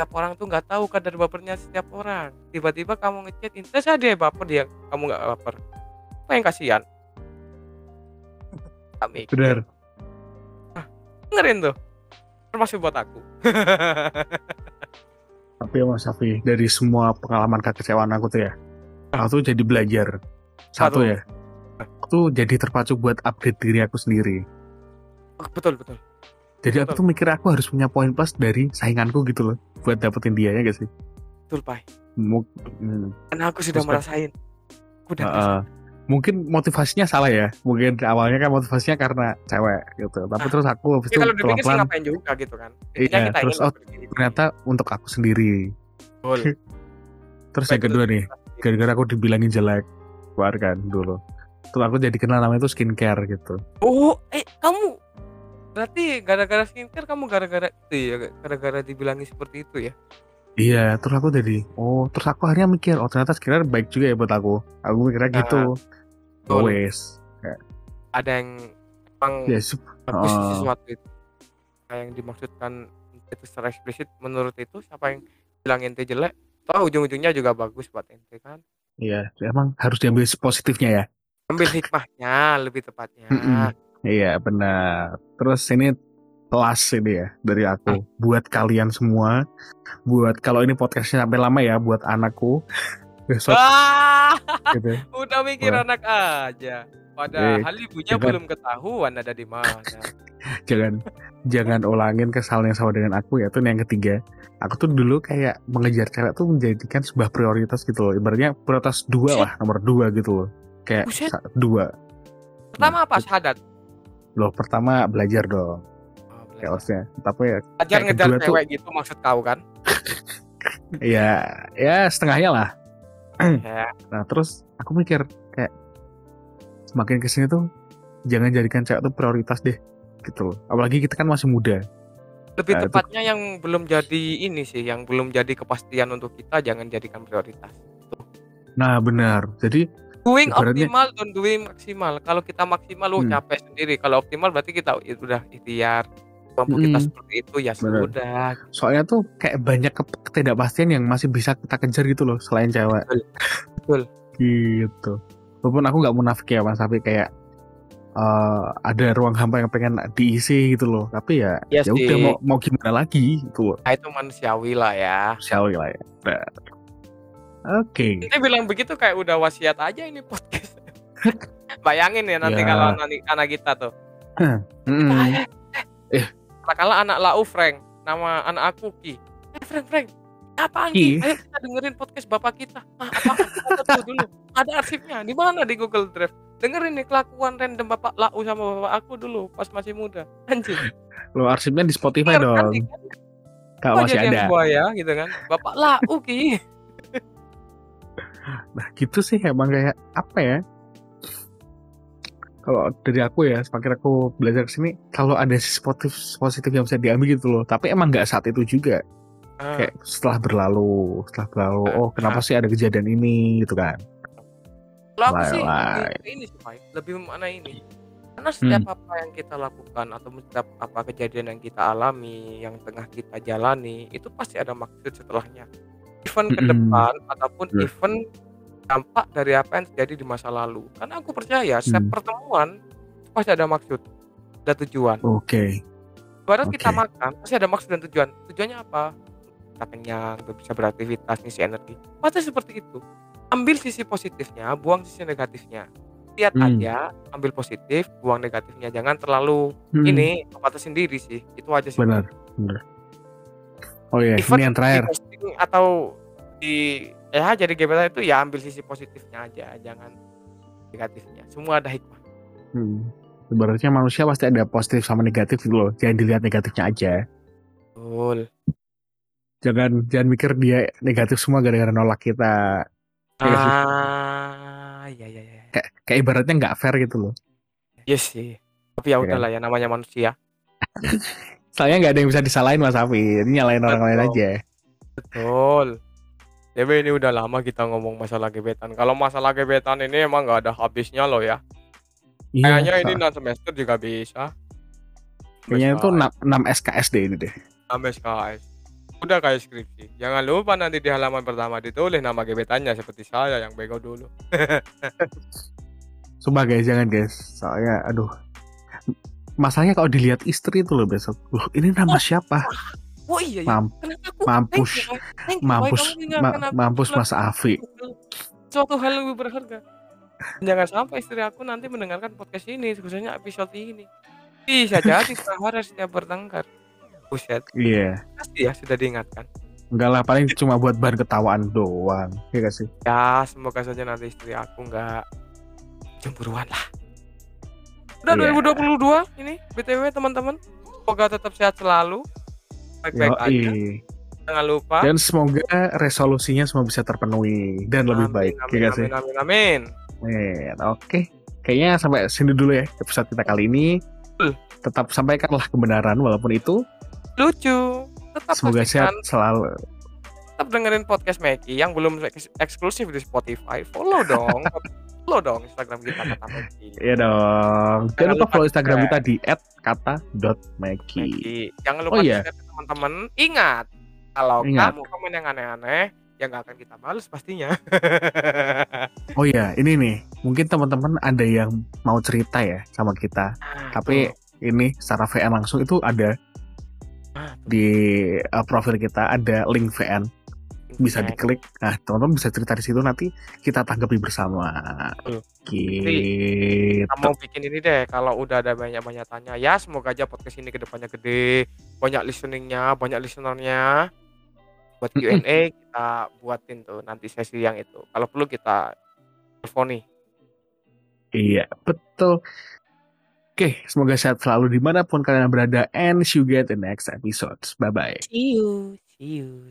setiap orang tuh nggak tahu kadar bapernya setiap orang tiba-tiba kamu ngechat terus ada dia baper dia kamu nggak baper apa yang kasihan *laughs* mikir. Benar. dengerin tuh termasuk buat aku *laughs* Tapi ya Mas Safi, dari semua pengalaman kekecewaan aku tuh ya, aku tuh jadi belajar. Satu Satu. ya, aku tuh jadi terpacu buat update diri aku sendiri. Oh, betul betul Jadi aku tuh mikir aku harus punya poin plus dari sainganku gitu loh, buat dapetin dia ya gak sih? betul pai. Mu- hmm, karena aku sudah Terus, merasain. Aku udah uh, mungkin motivasinya salah ya. Mungkin awalnya kan motivasinya karena cewek gitu. Tapi Ah. terus aku habis Ya itu pelan-pelan ngapain juga gitu kan. Iya kita terus oh gitu. ternyata untuk aku sendiri. Betul. *laughs* terus Baik yang kedua nih gara-gara aku dibilangin jelek keluar kan dulu. Terus aku jadi kenal namanya itu skincare gitu. Oh, eh kamu berarti gara-gara skincare kamu gara-gara itu ya, gara-gara dibilangi seperti itu ya? iya terus aku jadi oh terus aku akhirnya mikir oh ternyata skincare baik juga ya buat aku aku mikirnya Nah, gitu betul. wes Ada yang emang ya sup- bagus Oh. sesuatu itu. Yang dimaksudkan itu secara eksplisit menurut itu siapa yang bilang ente jelek, toh ujung-ujungnya juga bagus buat ente kan. iya emang harus diambil positifnya ya Ambil hikmahnya lebih tepatnya. Iya benar. Terus ini kelas ini ya dari aku buat kalian semua. Buat kalau ini podcastnya sampai lama ya buat anakku *laughs* besok Wah, gitu. *laughs* udah mikir Wah. anak aja. Padahal ibunya jangan. belum ketahuan ada di mana. *laughs* Jangan jangan ulangin kesalahan yang sama dengan aku ya. Itu yang ketiga. Aku tuh dulu kayak mengejar cewek tuh menjadikan sebuah prioritas gitu loh. Ibaratnya prioritas dua lah, nomor dua gitu loh. Kayak Buset. dua. Pertama apa? Syahadat. Loh pertama belajar dong. Oh, harusnya. Tapi ya, Belajar ngejar kedua tuh- cewek gitu maksud kau kan? *laughs* ya, ya setengahnya lah. *clears throat* ya. Nah terus aku mikir kayak semakin ke sini tuh jangan jadikan cewek tuh prioritas deh gitu loh. Apalagi kita kan masih muda. Lebih Nah, itu- tepatnya yang belum jadi ini sih, yang belum jadi kepastian untuk kita jangan jadikan prioritas. Nah benar. Jadi Doing Ibaratnya- optimal dan doing maksimal. Kalau kita maksimal lu Hmm. capek sendiri. Kalau optimal berarti kita udah ikhtiar. Mampu kita Mm-mm. seperti itu ya Benar. sudah. soalnya tuh kayak banyak ke- ketidakpastian yang masih bisa kita kejar gitu loh selain cewek. Betul. Betul. Gitu. Walaupun aku nggak munafik ya mas, tapi kayak eh, ada ruang hampa yang pengen diisi gitu loh. Tapi ya Iya ya udah mau mau gimana lagi gitu loh. Nah, itu manusiawi lah ya. We lah ya. Nah. Oke. Ente bilang begitu kayak udah wasiat aja ini podcast. *laughs* Bayangin ya nanti Ya. kalau anak, anak kita tuh. Mm-mm. Eh, Eh. Kala anak lau Frank, nama anak aku Ki. Eh Frank Frank, apaan Ki. Ayo kita dengerin podcast bapak kita. Ah, apa? Tahu dulu. Ada arsipnya. Di mana di Google Drive? Dengerin nih kelakuan random bapak lau sama bapak aku dulu pas masih muda. Anjing. Lo arsipnya di Spotify kan, dong. Kalau Kok masih ada. buaya gitu kan? Bapak lau Ki. Nah gitu sih emang kayak apa ya? Kalau dari aku ya, semakin aku belajar ke sini, kalau ada sisi positif, positif yang bisa diambil gitu loh. Tapi emang nggak saat itu juga. Ah, Kayak setelah berlalu, setelah berlalu, Ah, oh kenapa sih ada kejadian ini gitu kan? Kalau aku sih lebih ini sih lebih mana ini. Karena setiap Hmm. apa yang kita lakukan atau setiap apa kejadian yang kita alami, yang tengah kita jalani, itu pasti ada maksud setelahnya. Event ke Mm-mm. depan ataupun Betul. event dampak dari apa yang terjadi di masa lalu. Karena aku percaya setiap Hmm. pertemuan pasti ada maksud, ada tujuan. Oke, Barat kita Oke. makan pasti ada maksud dan tujuan. Tujuannya apa? Kita kenyang, bisa beraktivitas, ngisi energi. Pasti seperti itu. Ambil sisi positifnya, buang sisi negatifnya. Lihat Hmm. aja, ambil positif, buang negatifnya. Jangan terlalu Hmm, ini apa sendiri sih. Itu aja sih. benar, benar. Oh iya, Event ini yang terakhir. Posting atau di ya jadi gebetan itu ya ambil sisi positifnya aja, jangan negatifnya. Semua ada hikmah. Hmm. Ibaratnya manusia pasti ada positif sama negatif gitu loh. Jangan dilihat negatifnya aja. Betul. Jangan jangan mikir dia negatif semua gara-gara nolak kita. Iya. Ah, ya ya ya. Kayak, kayak ibaratnya nggak fair gitu loh. Yes sih. Tapi ya Iya kan? udahlah ya namanya manusia. *laughs* Soalnya nggak ada yang bisa disalahin Mas Afi. Ini nyalain orang lain aja. Betul. Tapi ini udah lama kita ngomong masalah gebetan. Kalau masalah gebetan ini emang nggak ada habisnya loh ya. Iya, Kayaknya ini so- non semester juga bisa. kayaknya itu Bisa. 6, 6 SKS deh ini deh. Sampai SKS. Udah kayak skripsi. Jangan lupa nanti di halaman pertama ditulis nama gebetannya seperti saya yang bego dulu. *laughs* Sumpah guys, jangan guys. Soalnya aduh. Masalahnya kalau dilihat istri itu loh besok. Loh, ini nama siapa? Oh iya, iya. Mam- Kenapa aku? mampus. Thank you, mampus ma- mampus Mas Afi. Suatu hal yang lebih berharga. Jangan sampai istri aku nanti mendengarkan podcast ini, khususnya episode ini. Bisa *laughs* jadi berharap setiap bertengkar. Buset, Iya. pasti ya sudah diingatkan. Enggak lah, paling cuma buat bahan ketawaan doang. Iya gak sih? Ya, semoga saja nanti istri aku nggak cemburuan lah. Udah Iya. 2022 ini BTW teman-teman. Semoga tetap sehat selalu. Baik-baik aja. Jangan lupa. Dan semoga resolusinya semua bisa terpenuhi dan lebih Amin, baik, Amin, ya amin, amin, amin. Amin. Oke, kayaknya sampai sini dulu ya episode kita kali ini. Tetap sampaikanlah kebenaran walaupun itu. Lucu. Tetap Semoga sehat selalu. tetap dengerin podcast Meki yang belum eks- eksklusif di Spotify. Follow dong. *laughs* follow dong Instagram kita kata Meki. Iya dong. Jangan Jangan lupa follow Instagram kita di @kata.meki. Meki. Jangan lupa Oh, iya. Teman-teman. Ingat, kalau Ingat. kamu komen yang aneh-aneh, ya nggak akan kita balas pastinya. *laughs* Oh iya, ini nih. Mungkin teman-teman ada yang mau cerita ya sama kita. Nah, Tapi ini secara VN langsung itu ada Ah, di uh, profil kita ada link VN bisa diklik. Nah, teman-teman bisa cerita di situ nanti kita tanggapi bersama. Betul. Gitu. Kita mau bikin ini deh kalau udah ada banyak-banyak tanya ya semoga aja podcast ini ke depannya gede banyak listeningnya banyak listenernya buat Q&A kita buatin tuh nanti sesi yang itu kalau perlu kita telponi Iya, betul. Oke, semoga sehat selalu di mana pun kalian berada and see you get the next episode. Bye-bye. see you see you